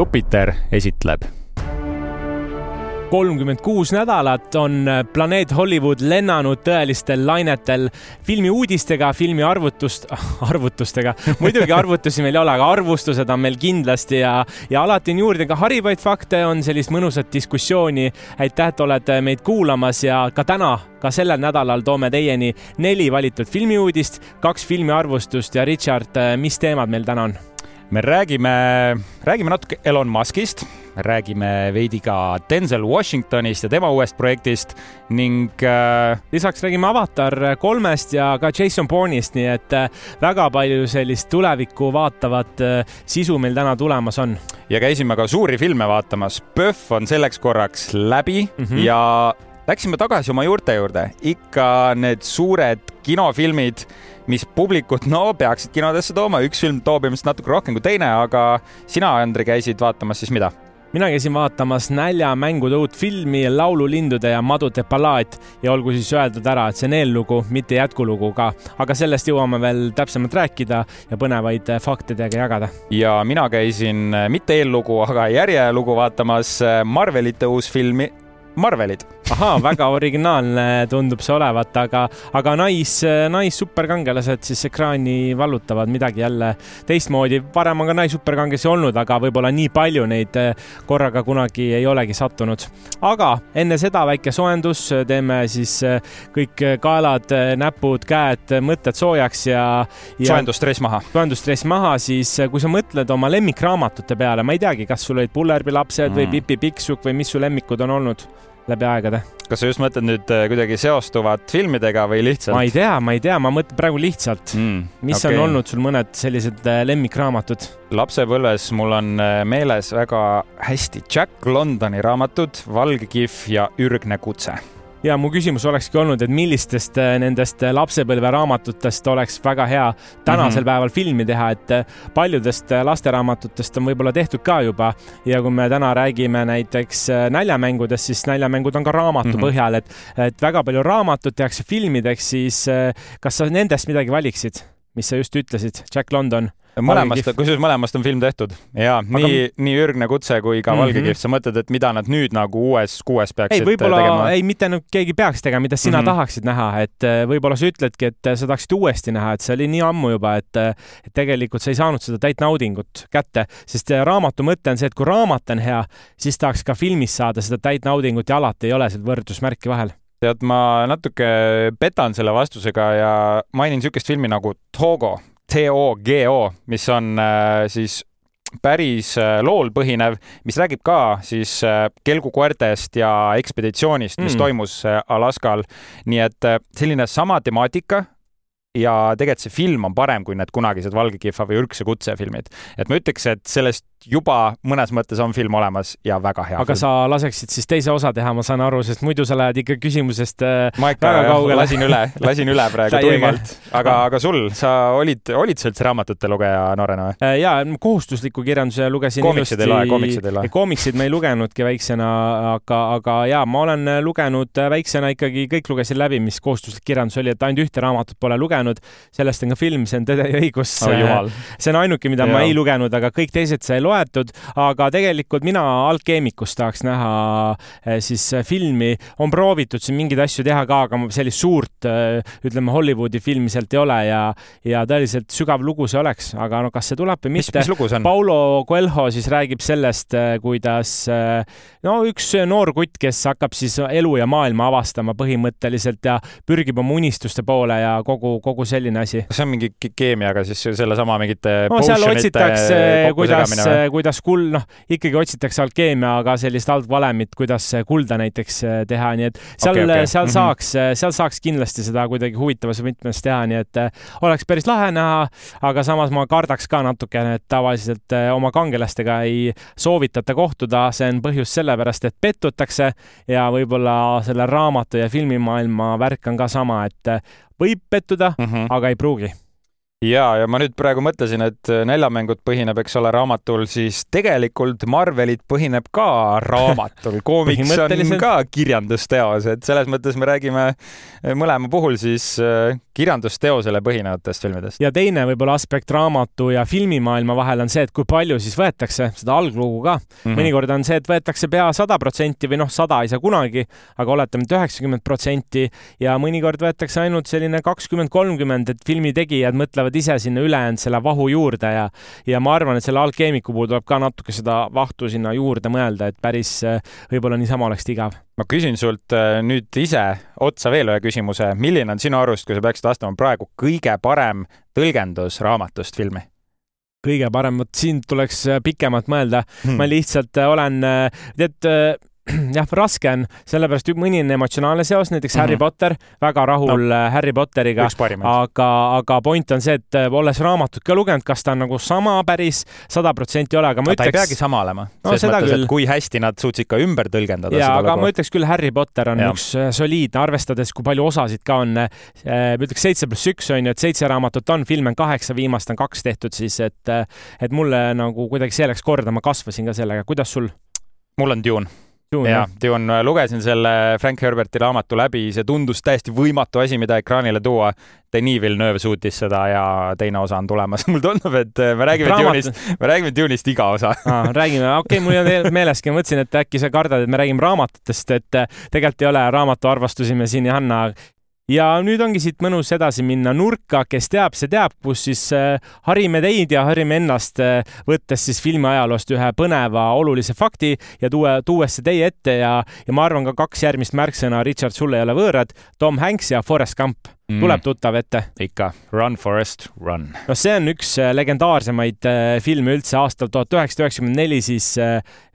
Jupiter esitleb kolmkümmend kuus nädalat on planeet Hollywood lennanud tõelistel lainetel filmi uudistega, filmi arvutust, arvutustega. muidugi arvutusi meil ei ole, aga arvustused on meil kindlasti ja, ja alati on juurde ka harivaid fakte, on sellist mõnusat diskussiooni. aitäh, et olete meid kuulamas ja ka täna, ka sellel nädalal toome teieni neli valitud filmiuudist, kaks filmiarvustust ja Richard, mis teemad meil täna on? Me räägime, räägime natuke Elon Muskist, räägime veidi ka Denzel Washingtonist ja tema uuest projektist ning äh, lisaks räägime Avatar kolmest ja ka Jason Bourne'ist, nii et äh, väga palju sellist tulevikku vaatavat äh, sisu meil täna tulemas on. ja käisime ka suuri filme vaatamas. PÖFF on selleks korraks läbi mm -hmm. ja läksime tagasi oma juurte juurde, ikka need suured kinofilmid mis publikut, no peaksid kinodesse tooma, üks film toob ilmselt natuke rohkem kui teine, aga sina, Andri, käisid vaatamas siis mida? mina käisin vaatamas näljamängude uut filmi Laululindude ja madude ballaad ja olgu siis öeldud ära, et see on eellugu, mitte jätkulugu ka, aga sellest jõuame veel täpsemalt rääkida ja põnevaid fakte teiega jagada. ja mina käisin mitte eellugu, aga järjelugu vaatamas Marvelite uus filmi Marvelid. Ahaa, väga originaalne tundub see olevat, aga, aga nais, naissuperkangelased siis ekraani vallutavad midagi jälle teistmoodi. varem on ka naissuperkangelasi olnud, aga võib-olla nii palju neid eh, korraga kunagi ei olegi sattunud. aga enne seda väike soojendus, teeme siis eh, kõik kaelad, näpud, käed, mõtted soojaks ja, ja. soojendusstress maha. soojendusstress maha, siis eh, kui sa mõtled oma lemmikraamatute peale, ma ei teagi, kas sul olid Pullerbi lapsed mm. või Pipi Pikksukk või mis su lemmikud on olnud läbi aegade. kas sa just mõtled nüüd äh, kuidagi seostuvat filmidega või lihtsalt? ma ei tea, ma ei tea, ma mõtlen praegu lihtsalt mm,. mis okay. on olnud sul mõned sellised äh, lemmikraamatud? lapsepõlves mul on äh, meeles väga hästi Jack Londoni raamatud Valge kihv ja Ürgne kutse ja mu küsimus olekski olnud, et millistest äh, nendest äh, lapsepõlveraamatutest oleks väga hea tänasel mm -hmm. päeval filmi teha, et äh, paljudest lasteraamatutest on võib-olla tehtud ka juba ja kui me täna räägime näiteks näljamängudest, siis näljamängud on ka raamatu mm -hmm. põhjal, et, et väga palju raamatut tehakse filmideks, siis kas sa nendest midagi valiksid, mis sa just ütlesid, Jack London? Mõlemast, kusjuures mõlemast on film tehtud ja Aga... nii, nii Ürgne kutse kui ka mm -hmm. Valge kihv, sa mõtled, et mida nad nüüd nagu uues kuues peaksid ei, võib-olla, tegema? ei, mitte nagu keegi peaks tegema, mida sina mm -hmm. tahaksid näha, et äh, võib-olla sa ütledki, et äh, sa tahaksid uuesti näha, et see oli nii ammu juba, et, äh, et tegelikult sa ei saanud seda täit naudingut kätte, sest raamatu mõte on see, et kui raamat on hea, siis tahaks ka filmis saada seda täit naudingut ja alati ei ole seal võrdusmärki vahel tead, ma natuke petan selle vastusega ja mainin niisugust filmi nagu Togo TOGO, mis on äh, siis päris äh, lool põhinev, mis räägib ka siis äh, kelgukoertest ja ekspeditsioonist, mis mm. toimus Alaskal. nii et selline sama temaatika ja tegelikult see film on parem kui need kunagised Valge kihva või Ürgse kutse filmid. et ma ütleks, et sellest juba mõnes mõttes on film olemas ja väga hea. aga film. sa laseksid siis teise osa teha, ma saan aru, sest muidu sa lähed ikka küsimusest äh, ma ikka väga kaugele. lasin üle, lasin üle praegu tuimalt. aga, aga sul, sa olid, olid sa üldse raamatute lugeja noorena või? Äh, ja, kohustusliku kirjanduse lugesin koomiksid ei loe, koomiksid ei loe? koomiksid ma ei lugenudki väiksena, aga, aga ja ma olen lugenud väiksena ikkagi, kõik lugesin läbi, mis kohustuslik kirjandus oli, et ainult ühte raamatut pole lugenud. sellest on ka film, see on Tõde ja õigus oh,. see on ainuke, mida ja. ma ei lugenud, aga kõik teised sai loetud, aga tegelikult mina Alkeemikust tahaks näha eh, siis eh, filmi. on proovitud siin mingeid asju teha ka, aga sellist suurt, eh, ütleme, Hollywoodi filmi sealt ei ole ja, ja tõeliselt sügav lugu see oleks, aga no kas see tuleb või mitte. mis lugu see on? Paulo Coelho siis räägib sellest, kuidas no üks noor kutt, kes hakkab siis elu ja maailma avastama põhimõtteliselt ja pürgib oma unistuste poole ja kogu, kogu selline asi. kas see on mingi keemiaga siis sellesama mingite no seal otsitakse, kuidas, kuidas kuld, noh, ikkagi otsitakse alkeemiaga sellist algvalemit, kuidas kulda näiteks äh, teha, nii et seal okay,, okay. seal mm -hmm. saaks, äh, seal saaks kindlasti seda kuidagi huvitavas võtmes teha, nii et äh, oleks päris lahe näha, aga samas ma kardaks ka natukene, et tavaliselt oma kangelastega ei soovitata kohtuda, see on põhjus sellepärast, et pettutakse ja võib-olla selle raamatu ja filmimaailma värk on ka sama, et võib pettuda mm, -hmm. aga ei pruugi ja, ja ma nüüd praegu mõtlesin, et äh, Näljamängud põhineb, eks ole, raamatul, siis tegelikult Marvelit põhineb ka raamatul. koomiks on ka kirjandusteos, et selles mõttes me räägime äh, mõlema puhul siis äh, kirjandusteosele põhinevatest filmidest. ja teine võib-olla aspekt raamatu ja filmimaailma vahel on see, et kui palju siis võetakse seda alglugu ka mm. -hmm. mõnikord on see, et võetakse pea sada protsenti või noh, sada ei saa kunagi, aga oletame, et üheksakümmend protsenti ja mõnikord võetakse ainult selline kakskümmend, kolmkümmend, et filmi tegijad mõtlevad ise sinna ülejäänud selle vahu juurde ja ja ma arvan, et selle alkeemiku puhul tuleb ka natuke seda vahtu sinna juurde mõelda, et päris võib-olla niisama oleks ta igav ma küsin sult äh, nüüd ise otsa veel ühe küsimuse, milline on sinu arust, kui sa peaksid vastama praegu, kõige parem tõlgendus raamatust filmi? kõige parem, vot siin tuleks äh, pikemalt mõelda. Hmm.. ma lihtsalt äh, olen, tead jah, raske on, sellepärast mõni on emotsionaalne seos, näiteks mm -hmm. Harry mhm. Potter, väga rahul no. Äh, Harry Potteriga, aga, aga point on see, et äh, olles raamatut ka lugenud, kas ta on nagu sama päris sada protsenti ei ole, aga ma no, ütleks. ta ei peagi sama olema no,. selles mõttes, et kui hästi nad suutsid ka ümber tõlgendada. ja, aga lugu. ma ütleks küll, Harry Potter on ja. üks äh, soliidne, arvestades, kui palju osasid ka on. ma ütleks seitse pluss üks on ju, et seitse raamatut on, filme on kaheksa, viimast on kaks tehtud siis, et, et mulle nagu kuidagi see läks korda, ma kasvasin ka sellega. kuidas sul? mul on Dune ja, Dune, lugesin selle Frank Herberti raamatu läbi, see tundus täiesti võimatu asi, mida ekraanile tuua. Denis Villeneuve suutis seda ja teine osa on tulemas. mulle tundub, et me räägime. Dune'ist, me räägime Dune'ist iga osa ah,. räägime, okei okay,, mul ei olnud meeleski, ma mõtlesin, et äkki sa kardad, et me räägime raamatutest, et äh, tegelikult ei ole raamatuarvastusi me siin Johanna ja nüüd ongi siit mõnus edasi minna nurka, kes teab, see teab, kus siis äh, harime teid ja harime ennast, äh, võttes siis filmiajaloost ühe põneva olulise fakti ja tuua, tuues see teie ette ja, ja ma arvan ka kaks järgmist märksõna, Richard, sulle ei ole võõrad, Tom Hanks ja Forest Gump mm. tuleb tuttav ette? ikka, Run Forest Run. no see on üks äh, legendaarsemaid filme üldse aastal tuhat üheksasada üheksakümmend neli siis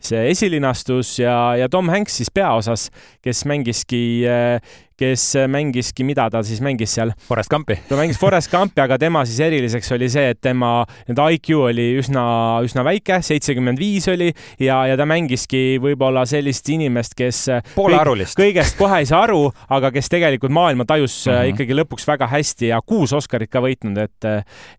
see esilinastus ja, ja Tom Hanks siis peaosas, kes mängiski kes mängiski, mida ta siis mängis seal? Forest Gumpi. ta mängis Forest Gumpi, aga tema siis eriliseks oli see, et tema nii-öelda IQ oli üsna, üsna väike, seitsekümmend viis oli ja, ja ta mängiski võib-olla sellist inimest, kes poolearulist kõik, kõigest kohe ei saa aru, aga kes tegelikult maailma tajus mm -hmm. ikkagi lõpuks väga hästi ja kuus Oscarit ka võitnud, et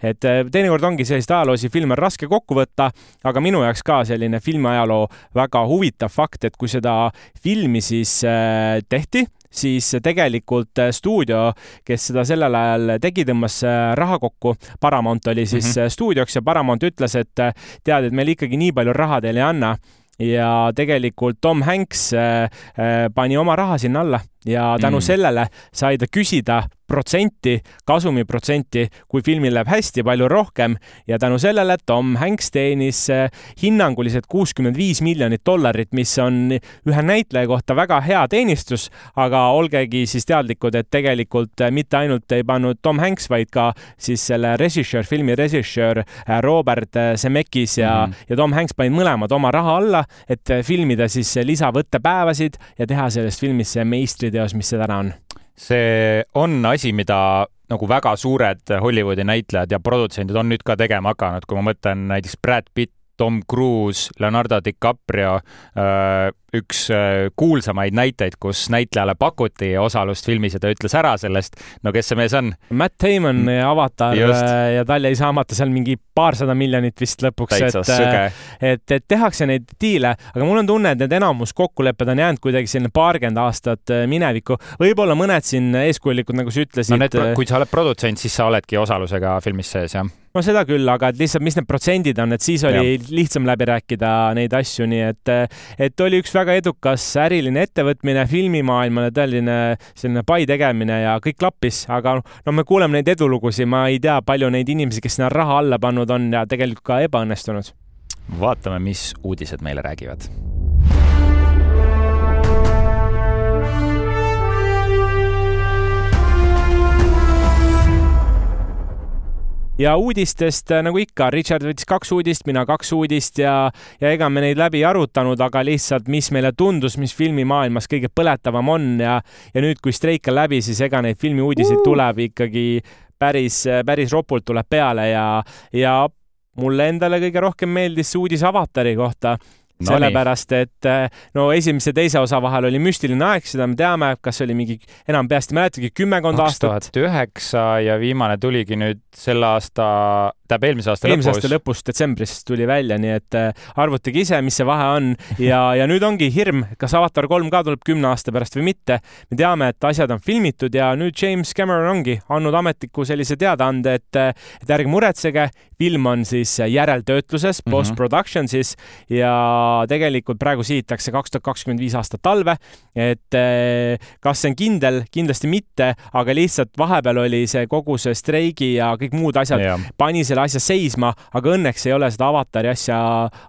et teinekord ongi selliseid ajaloolisi filme raske kokku võtta, aga minu jaoks ka selline filmiajaloo väga huvitav fakt, et kui seda filmi siis äh, tehti siis tegelikult äh, stuudio, kes seda sellel ajal tegi, tõmbas äh, raha kokku. Paramount oli siis mm -hmm. stuudioks ja Paramount ütles, et tead, et meil ikkagi nii palju raha teile ei anna ja tegelikult Tom Hanks äh, pani oma raha sinna alla ja tänu mm. sellele sai ta küsida protsenti, kasumiprotsenti, kui filmil läheb hästi, palju rohkem ja tänu sellele Tom Hanks teenis eh, hinnanguliselt kuuskümmend viis miljonit dollarit, mis on ühe näitleja kohta väga hea teenistus, aga olgegi siis teadlikud, et tegelikult eh, mitte ainult ei pannud Tom Hanks, vaid ka siis selle režissöör, filmi režissöör eh, Robert Zemeckis ja mm, -hmm. ja Tom Hanks panid mõlemad oma raha alla, et filmida siis lisavõttepäevasid ja teha sellest filmist see meistrid videos, mis see täna on? see on asi, mida nagu väga suured Hollywoodi näitlejad ja produtsendid on nüüd ka tegema hakanud, kui ma mõtlen näiteks Brad Pitt, Tom Cruise, Leonardo DiCaprio, äh, üks äh, kuulsamaid näiteid, kus näitlejale pakuti osalust filmis ja ta ütles ära sellest. no kes see mees on? Matt Damon, mm. avatar Just. Äh, ja tal jäi saamata seal mingi paarsada miljonit vist lõpuks, et, et, et tehakse neid diile, aga mul on tunne, et need enamus kokkulepped on jäänud kuidagi selline paarkümmend aastat minevikku. võib-olla mõned siin eeskujulikud, nagu sa ütlesid. no need, kui sa oled produtsent, siis sa oledki osalusega filmis sees, jah no seda küll, aga et lihtsalt, mis need protsendid on, et siis oli ja. lihtsam läbi rääkida neid asju, nii et, et oli üks väga edukas äriline ettevõtmine, filmimaailmale tõeline selline pai tegemine ja kõik klappis, aga no me kuuleme neid edulugusid, ma ei tea, palju neid inimesi, kes sinna raha alla pannud on ja tegelikult ka ebaõnnestunud. vaatame, mis uudised meile räägivad ja uudistest äh, nagu ikka, Richard võttis kaks uudist, mina kaks uudist ja, ja ega me neid läbi ei arutanud, aga lihtsalt, mis meile tundus, mis filmimaailmas kõige põletavam on ja, ja nüüd, kui streik on läbi, siis ega neid filmiuudiseid tuleb ikkagi päris, päris ropult tuleb peale ja, ja mulle endale kõige rohkem meeldis see uudis Avatari kohta no sellepärast, et eh, no esimese ja teise osa vahel oli müstiline aeg, seda me teame, kas oli mingi, enam peast ei mäletagi, kümmekond aastat. kaks tuhat üheksa ja viimane tuligi nüüd selle aasta tähendab eelmise aasta eelmise aasta lõpus, detsembris tuli välja, nii et äh, arvutage ise, mis see vahe on ja, ja nüüd ongi hirm, kas Avatar kolm ka tuleb kümne aasta pärast või mitte. me teame, et asjad on filmitud ja nüüd James Cameron ongi andnud ametliku sellise teadaande, et, et ärge muretsege, film on siis järeltöötluses, mhm. post-production siis ja tegelikult praegu sihitakse kaks tuhat kakskümmend viis aasta talve. et äh, kas see on kindel, kindlasti mitte, aga lihtsalt vahepeal oli see kogu see streigi ja kõik muud asjad yeah. pani selle asja seisma, aga õnneks ei ole seda avatari asja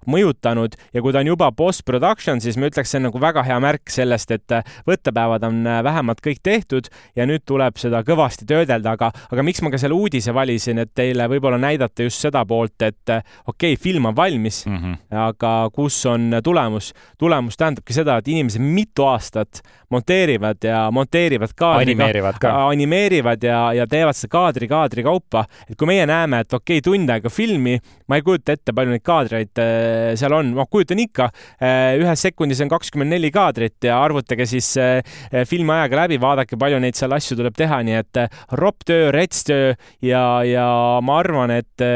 mõjutanud ja kui ta on juba post-production, siis ma ütleks, see on nagu väga hea märk sellest, et võttepäevad on vähemalt kõik tehtud ja nüüd tuleb seda kõvasti töödelda, aga, aga miks ma ka selle uudise valisin, et teile võib-olla näidata just seda poolt, et okei okay,, film on valmis mm, -hmm. aga kus on tulemus? tulemus tähendabki seda, et inimesed mitu aastat monteerivad ja monteerivad kaadriga, animeerivad ka, animeerivad ja, ja teevad seda kaadri kaadri kaupa. et kui meie näeme, et okei okay,, tund aega filmi, ma ei kujuta ette, palju neid kaadreid äh, seal on, ma kujutan ikka, äh, ühes sekundis on kakskümmend neli kaadrit ja arvutage siis äh, filmi ajaga läbi, vaadake, palju neid seal asju tuleb teha, nii et ropp töö, rets töö ja, ja ma arvan, et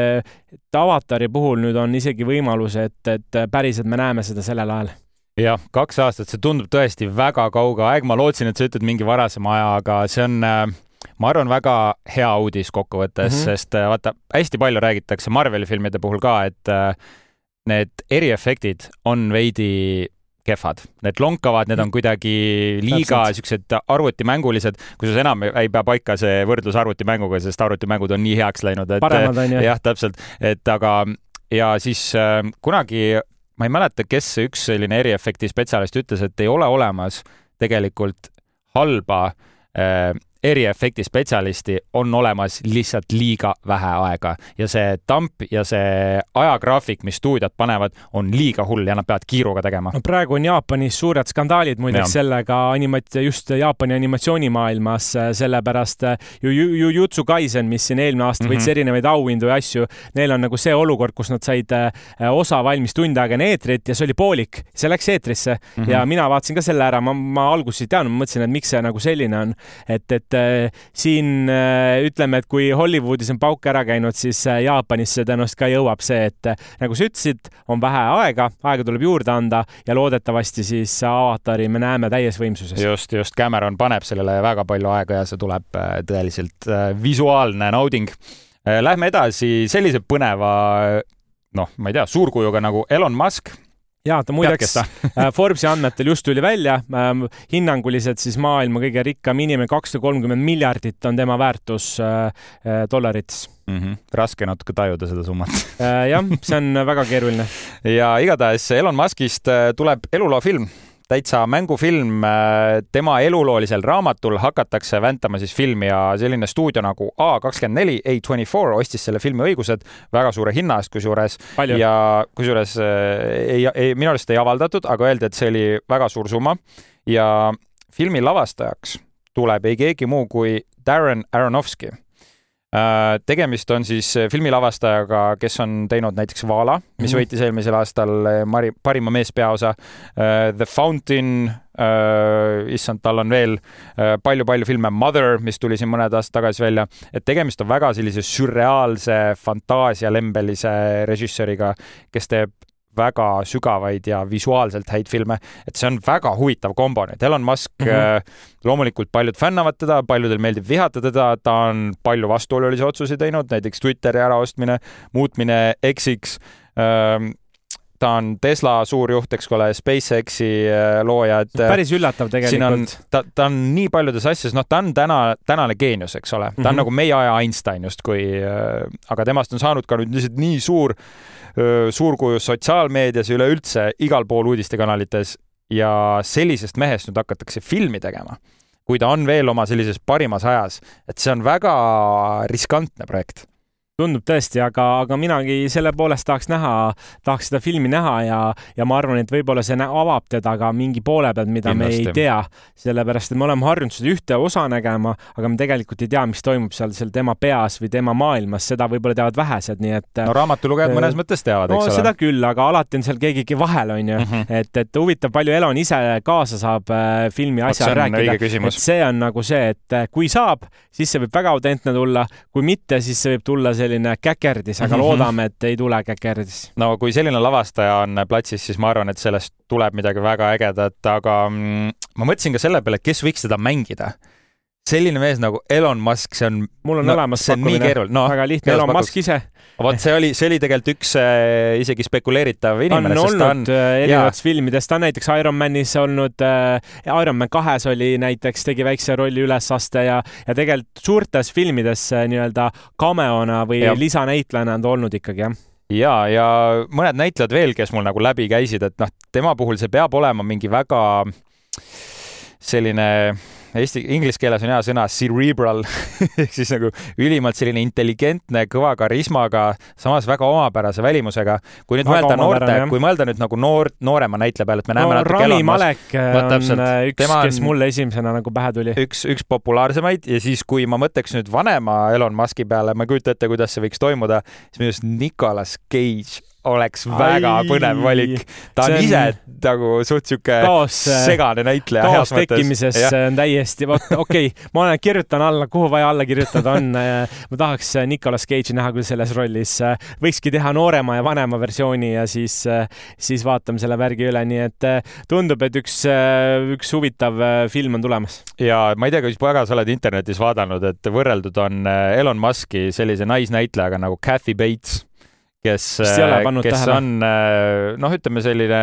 et avatari puhul nüüd on isegi võimalus, et, et päriselt me näeme seda sellel ajal. Jah, kaks aastat, see tundub tõesti väga kauge aeg, ma lootsin, et sa ütled mingi varasema aja, aga see on äh, ma arvan, väga hea uudis kokkuvõttes mm, -hmm. sest äh, vaata, hästi palju räägitakse Marveli filmide puhul ka, et äh, need eriefektid on veidi kehvad, need lonkavad, need on mhm. kuidagi liiga siuksed arvutimängulised, kusjuures enam ei pea paika see võrdlus arvutimänguga, sest arvutimängud on nii heaks läinud, et paremad on ju. jah, täpselt, et aga ja siis äh, kunagi ma ei mäleta, kes see üks selline eriefekti spetsialist ütles, et ei ole olemas tegelikult halba äh, eriefekti spetsialisti on olemas lihtsalt liiga vähe aega ja see tamp ja see ajagraafik, mis stuudiod panevad, on liiga hull ja nad peavad kiiruga tegema. no praegu on Jaapanis suured skandaalid muideks sellega animat-, just Jaapani animatsioonimaailmas, sellepärast Jujutsu Kaisen, mis siin eelmine aasta võitis mm -hmm. erinevaid auhindu ja asju, neil on nagu see olukord, kus nad said äh, osa valmis tund aega enne eetrit ja see oli poolik, see läks eetrisse mm -hmm. ja mina vaatasin ka selle ära, ma, ma alguses ei teadnud, ma mõtlesin, et miks see nagu selline on, et, et et äh, siin äh, ütleme, et kui Hollywoodis on pauk ära käinud, siis äh, Jaapanisse tõenäoliselt ka jõuab see, et nagu sa ütlesid, on vähe aega, aega tuleb juurde anda ja loodetavasti siis avatari me näeme täies võimsuses. just, just Cameron paneb sellele väga palju aega ja see tuleb tõeliselt visuaalne nauding. Lähme edasi sellise põneva noh, ma ei tea, suurkujuga nagu Elon Musk ja ta muideks äh, Forbesi andmetel just tuli välja äh,, hinnanguliselt siis maailma kõige rikkam inimene, kakssada kolmkümmend miljardit on tema väärtus äh, äh dollarites mm. -hmm. raske natuke tajuda seda summat jah, see on väga keeruline. ja igatahes Elon Muskist tuleb eluloofilm täitsa mängufilm. Äh, tema eluloolisel raamatul hakatakse väntama siis filmi ja selline stuudio nagu A24, A24 ostis selle filmi õigused väga suure hinna eest kusjuures. ja kusjuures äh, ei, ei, minu arust ei avaldatud, aga öeldi, et see oli väga suur summa ja filmi lavastajaks tuleb ei keegi muu kui Darren Aronofsky tegemist on siis äh, filmilavastajaga, kes on teinud näiteks Vala, mis mm võitis eelmisel aastal äh, Mari, parima meespeaosa. The Fountain, issand, tal on veel palju-palju filme, Mother, mis tuli siin mõned aastad tagasi välja, et tegemist on väga sellise sürreaalse fantaasialembelise režissööriga, kes teeb väga sügavaid ja visuaalselt häid filme, et see on väga huvitav kombo nüüd. Elon Musk mm, -hmm. loomulikult paljud fännavad teda, paljudel meeldib vihata teda, ta on palju vastuolulisi otsuseid teinud, näiteks Twitteri äraostmine, muutmine X-iks ähm, ta on Tesla suurjuht, eks ole, SpaceXi äh, looja, et päris üllatav tegelikult. ta, ta on nii paljudes asjades, noh, ta on täna, tänane geenius, eks ole, ta on mm -hmm. nagu meie aja Einstein justkui, aga temast on saanud ka nüüd lihtsalt nii suur suurkuju sotsiaalmeedias ja üleüldse igal pool uudistekanalites ja sellisest mehest nüüd hakatakse filmi tegema, kui ta on veel oma sellises parimas ajas, et see on väga riskantne projekt tundub tõesti, aga, aga minagi selle poolest tahaks näha, tahaks seda filmi näha ja, ja ma arvan, et võib-olla see avab teda ka mingi poole pealt, mida Kindlasti. me ei tea, sellepärast et me oleme harjunud seda ühte osa nägema, aga me tegelikult ei tea, mis toimub seal, seal tema peas või tema maailmas, seda võib-olla teavad vähesed, nii et. no raamatulugejad mõnes mõttes teavad, eks no, ole. seda küll, aga alati on seal keegi vahel, on ju mm, -hmm. et, et huvitav, palju Elon ise kaasa saab äh, filmi asjal rääkida. et see on nagu see, et äh, kui saab, siis see võib väga autentne tulla, kui mitte, siis see võib tulla selline selline käkerdis, aga mm -hmm. loodame, et ei tule käkerdis. no kui selline lavastaja on platsis, siis ma arvan, et sellest tuleb midagi väga ägedat, aga mm, ma mõtlesin ka selle peale, kes võiks seda mängida selline mees nagu Elon Musk, see on. mul on no, olemas pakkumine, no, väga lihtne, Elon Musk ise. vot see oli, see oli tegelikult üks äh, isegi spekuleeritav inimene. on olnud on, äh, erinevates filmides, ta on näiteks Ironmanis olnud äh,, Ironman kahes oli näiteks, tegi väikse rolli ülesaste ja, ja tegelikult suurtes filmides äh, nii-öelda cameona või ja. lisanäitlejana on ta olnud ikkagi, jah ja, ja mõned näitlejad veel, kes mul nagu läbi käisid, et noh, tema puhul see peab olema mingi väga selline eesti, inglise keeles on hea sõna cerebral ehk siis nagu ülimalt selline intelligentne, kõva karismaga, samas väga omapärase välimusega. kui nüüd väga mõelda noorte, kui mõelda nüüd nagu noor, noorema näitleja peale, et me näeme no, natuke Rami Malek on äh, üks, kes mulle esimesena nagu pähe tuli. üks, üks populaarsemaid ja siis, kui ma mõtleks nüüd vanema Elon Musk'i peale, ma ei kujuta ette, kuidas see võiks toimuda, siis minu arust Nicolas Cage oleks väga Ai, põnev valik. ta on, ise nagu suht sihuke segane näitleja. kaos tekkimises on täiesti, vot okei okay,, ma olen, kirjutan alla, kuhu vaja alla kirjutada on. ma tahaks Nicolas Cage'i näha küll selles rollis. võikski teha noorema ja vanema versiooni ja siis, siis vaatame selle värgi üle, nii et tundub, et üks, üks huvitav film on tulemas. ja ma ei tea, kas väga sa oled internetis vaadanud, et võrreldud on Elon Musk'i sellise naisnäitlejaga nagu Kathy Bates kes, kes tähele. on äh, noh, ütleme selline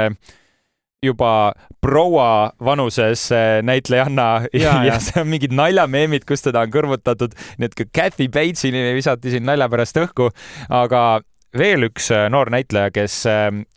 juba proua vanuses äh, näitlejanna ja, ja, ja see on mingid naljameemid, kus teda on kõrvutatud, nii et ka Kathy Bates'i visati siin nalja pärast õhku, aga veel üks äh, noor näitleja, kes,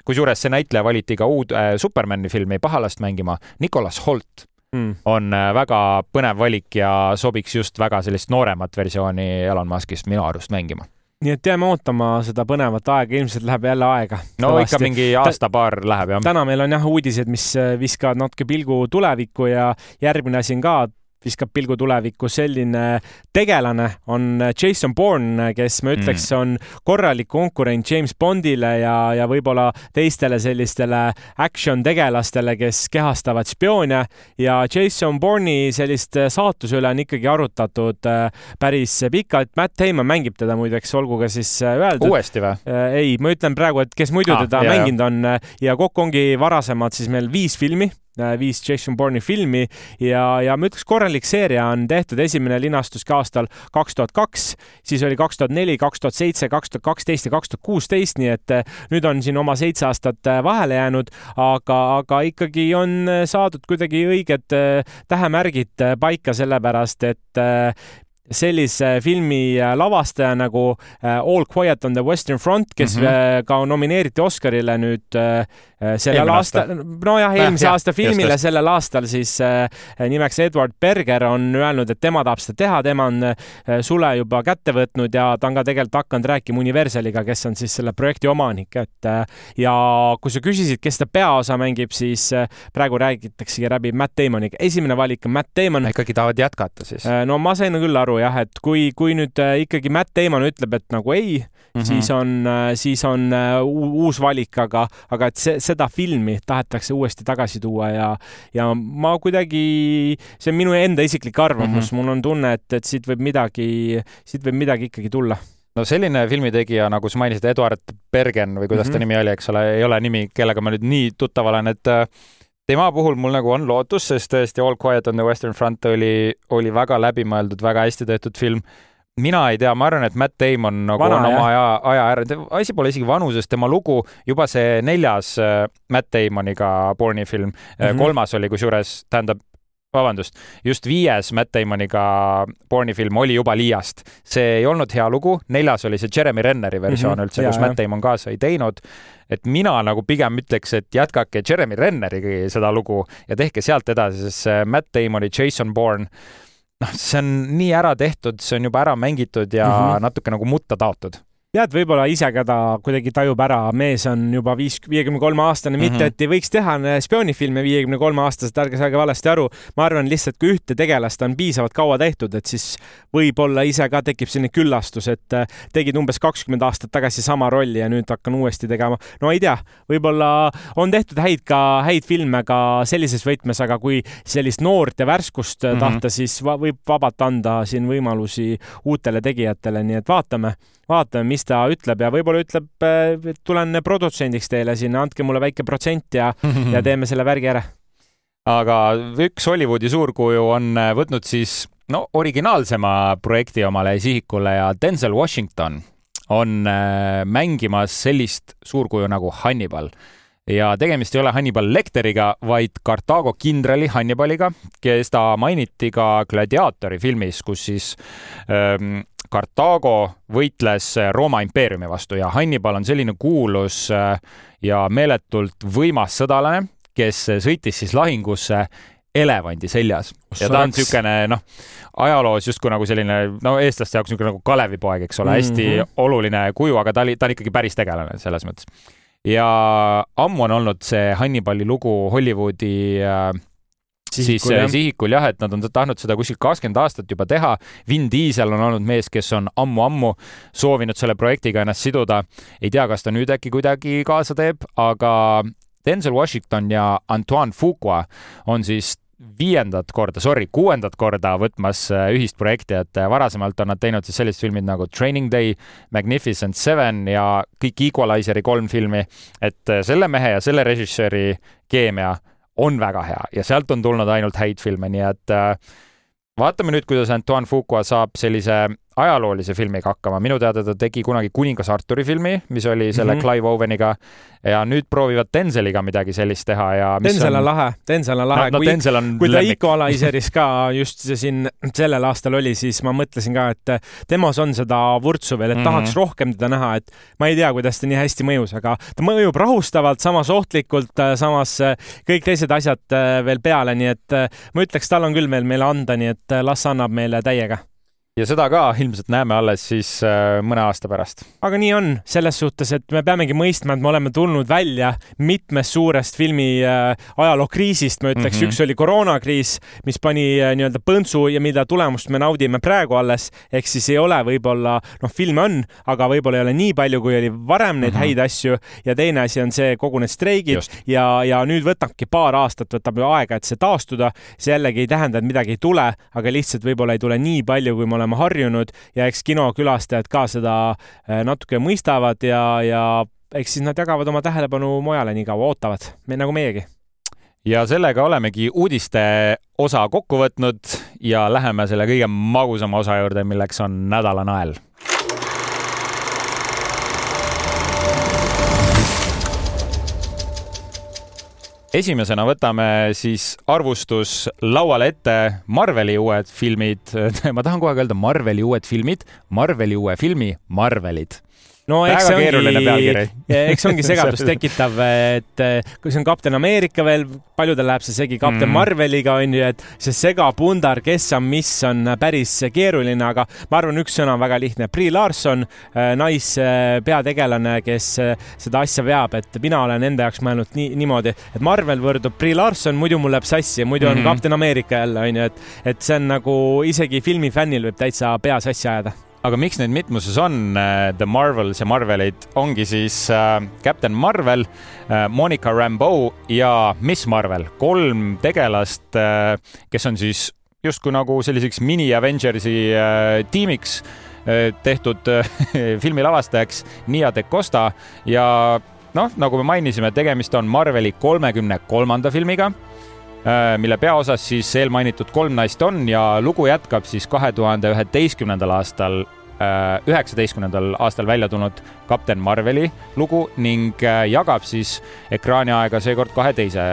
kusjuures see näitleja valiti ka uud äh, Supermani filmi Pahalast mängima, Nicolas Holt mm. on väga põnev valik ja sobiks just väga sellist nooremat versiooni Elon Muskist minu arust mängima nii et jääme ootama seda põnevat aega, ilmselt läheb jälle aega. no Tavasti. ikka mingi aasta-paar läheb jah. täna meil on jah uudised, mis viskavad natuke pilgu tulevikku ja järgmine asi on ka viskab pilgu tulevikku, selline tegelane on Jason Bourne, kes ma ütleks, mm. on korralik konkurent James Bondile ja, ja võib-olla teistele sellistele action tegelastele, kes kehastavad spioone ja Jason Bourne'i sellist saatuse üle on ikkagi arutatud äh, päris pikalt. Matt Damon mängib teda muideks, olgu ka siis äh, öeldud. uuesti või? Äh, ei, ma ütlen praegu, et kes muidu ah, teda jah, mänginud on ja kokku ongi varasemad siis meil viis filmi viis Jason Bourne'i filmi ja, ja ma ütleks, korralik seeria on tehtud, esimene linastus ka aastal kaks tuhat kaks, siis oli kaks tuhat neli, kaks tuhat seitse, kaks tuhat kaksteist ja kaks tuhat kuusteist, nii et äh, nüüd on siin oma seitse aastat äh, vahele jäänud, aga, aga ikkagi on saadud kuidagi õiged tähemärgid paika, sellepärast et sellise filmi lavastaja nagu All Quiet on the Western Front, kes mm -hmm. ka nomineeriti Oscarile nüüd Äh, sellel aastal, nojah, eelmise äh, aasta filmile just, sellel aastal siis äh, nimeks Edward Berger on öelnud, et tema tahab seda teha, tema on äh, sule juba kätte võtnud ja ta on ka tegelikult hakanud rääkima Universaliga, kes on siis selle projekti omanik, et äh, ja kui sa küsisid, kes seda peaosa mängib, siis äh, praegu räägitaksegi läbi Matt Damoniga. esimene valik on Matt Damon. ikkagi tahavad jätkata siis? no ma sain küll aru jah, et kui, kui nüüd ikkagi Matt Damon ütleb, et nagu ei mm, -hmm. siis on, siis on uus valik, aga, aga et see, see seda filmi tahetakse uuesti tagasi tuua ja, ja ma kuidagi, see on minu enda isiklik arvamus mm, -hmm. mul on tunne, et, et siit võib midagi, siit võib midagi ikkagi tulla no selline filmitegija, nagu sa mainisid, Eduard Bergen või kuidas mm -hmm. ta mhm. nimi oli, eks ole, ei ole nimi, kellega ma nüüd nii tuttav olen, et äh, tema puhul mul nagu on lootus, sest tõesti All Quiet on the Western Front oli, oli väga läbimõeldud, väga hästi tehtud film mina ei tea, ma arvan, et Matt Damon nagu Vana, on oma aja, aja ära, asi pole isegi vanuses, tema lugu, juba see neljas äh, Matt Damoniga Borne'i film mm, -hmm. kolmas oli kusjuures, tähendab, vabandust, just viies Matt Damoniga Borne'i film oli juba Liiast. see ei olnud hea lugu, neljas oli see Jeremy Renneri versioon mm -hmm. üldse, kus Matt Damon kaasa ei teinud. et mina nagu pigem ütleks, et jätkake Jeremy Renneriga seda lugu ja tehke sealt edasi, sest see Matt Damoni Jason Bourne noh, see on nii ära tehtud, see on juba ära mängitud ja mm -hmm. natuke nagu mutta taotud tead, võib-olla ise ka ta kuidagi tajub ära, mees on juba viis, viiekümne kolme aastane, mitte mm -hmm. et ei võiks teha spioonifilme viiekümne kolme aastaselt, ärge saage valesti aru. ma arvan lihtsalt, kui ühte tegelast on piisavalt kaua tehtud, et siis võib-olla ise ka tekib selline küllastus, et äh, tegid umbes kakskümmend aastat tagasi sama rolli ja nüüd hakkan uuesti tegema. no ei tea, võib-olla on tehtud häid ka, häid filme ka sellises võtmes, aga kui sellist noort ja värskust mm -hmm. tahta, siis va võib vabalt anda siin võimalusi uutele tegijatele, nii et vaatame vaatame, mis ta ütleb ja võib-olla ütleb, äh, tulen produtsendiks teile sinna, andke mulle väike protsent ja ja teeme selle värgi ära. aga üks Hollywoodi suurkuju on äh, võtnud siis no originaalsema projekti omale sihikule ja Denzel Washington on mängimas sellist suurkuju nagu Hannibal ja tegemist ei ole Hannibal Lecteriga, vaid Carthago kindrali Hannibaliga, kes ta mainiti ka Gladiatori filmis, kus siis ähm, Carthago võitles Rooma impeeriumi vastu ja Hannibal on selline kuulus äh, ja meeletult võimas sõdalane, kes sõitis siis lahingusse elevandi seljas. Ja ta on niisugune noh, ajaloos justkui nagu selline no eestlaste jaoks niisugune nagu Kalevipoeg, eks ole mm, -hmm. hästi oluline kuju, aga ta oli, ta on ikkagi päris tegelane selles mõttes ja ammu on olnud see Hannibali lugu Hollywoodi äh, siis sihikul, jah. sihikul jah, et nad on tahtnud seda kuskil kakskümmend aastat juba teha. Vin Diesel on olnud mees, kes on ammu-ammu soovinud selle projektiga ennast siduda. ei tea, kas ta nüüd äkki kuidagi kaasa teeb, aga Denzel Washington ja Antoine Fuqua on siis viiendat korda, sorry, kuuendat korda võtmas äh, ühist projekti, et äh, varasemalt on nad teinud siis sellised filmid nagu Training Day, Magnificent Seven ja kõik Equalizeri kolm filmi. et äh, selle mehe ja selle režissööri keemia on väga hea ja sealt on tulnud ainult häid filme, nii et vaatame nüüd, kuidas Antoine Fuqua saab sellise ajaloolise filmiga hakkama. minu teada ta tegi kunagi Kuningas Arturi filmi, mis oli selle mm -hmm. Clive Oweniga ja nüüd proovivad Denzeliga midagi sellist teha ja Denzel on lahe, Denzel on lahe no,. No, kui, on kui ta Equalizeris ka just siin sellel aastal oli, siis ma mõtlesin ka, et temas on seda vurtsu veel, et mm -hmm. tahaks rohkem teda näha, et ma ei tea, kuidas ta nii hästi mõjus, aga ta mõjub rahustavalt, samas ohtlikult, samas kõik teised asjad veel peale, nii et ma ütleks, tal on küll veel meile anda, nii et las annab meile täiega ja seda ka ilmselt näeme alles siis äh, mõne aasta pärast. aga nii on, selles suhtes, et me peamegi mõistma, et me oleme tulnud välja mitmest suurest filmi äh, ajalookriisist, ma ütleks mm, -hmm. üks oli koroonakriis, mis pani äh, nii-öelda põntsu ja mida tulemust me naudime praegu alles, ehk siis ei ole võib-olla, noh, filme on, aga võib-olla ei ole nii palju, kui oli varem neid mm -hmm. häid asju ja teine asi on see, kogu need streigid Just. ja, ja nüüd võtabki paar aastat, võtab ju aega, et see taastuda. see jällegi ei tähenda, et midagi ei tule, aga lihtsalt võib-olla ei tule nii palju, kui me oleme harjunud ja eks kinokülastajad ka seda äh, natuke mõistavad ja, ja eks siis nad jagavad oma tähelepanu mujale nii kaua, ootavad, nagu meiegi. Ja sellega olemegi uudiste osa kokku võtnud ja läheme selle kõige magusama osa juurde, milleks on nädala nael esimesena võtame siis arvustus lauale ette Marveli uued filmid. ma tahan aeg öelda Marveli uued filmid, Marveli uue filmi Marvelid no eks see ongi, eks ongi segadust tekitav, et eh, kui see on Kapten Ameerika veel, paljudel läheb see segi Kapten mm. Marveliga onju, et see segapundar, kes on mis, on päris keeruline, aga ma arvan, üks sõna on väga lihtne. Brie Larson, eh, naispeategelane, kes eh, seda asja veab, et mina olen enda jaoks mõelnud nii, niimoodi, et Marvel võrdub Brie Larson, muidu mul läheb sassi, muidu on mm -hmm. Kapten Ameerika jälle onju, et, et see on nagu isegi filmifännil võib täitsa pea sassi ajada aga miks neid mitmuses on, äh, The Marvels ja Marvelid, ongi siis äh, Captain Marvel äh,, Monica Rambeau ja Miss Marvel, kolm tegelast kes on siis justkui nagu selliseks mini Avengersi tiimiks tehtud filmi lavastajaks Nia de Costa. Ja noh, nagu me mainisime, tegemist on Marveli kolmekümne kolmanda filmiga mille peaosas siis eelmainitud kolm naist on ja lugu jätkab siis kahe tuhande üheteistkümnendal aastal äh, üheksateistkümnendal aastal välja tulnud kapten Marveli lugu ning äh, jagab siis ekraaniaega seekord kahe teise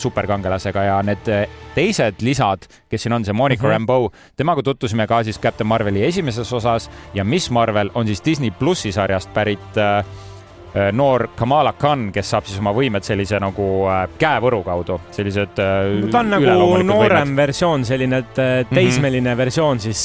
superkangelasega ja need teised lisad, kes siin on, see Monica mm -hmm. Rambeau, temaga tutvusime ka siis Captain Marveli esimeses osas ja Miss Marvel on siis Disney plussi sarjast pärit äh, Äh, noor Kamala Khan, kes saab siis oma võimed sellise nagu äh, käevõru kaudu, sellised äh, no,. ta on nagu noorem võimed. versioon, selline teismeline mm -hmm. versioon siis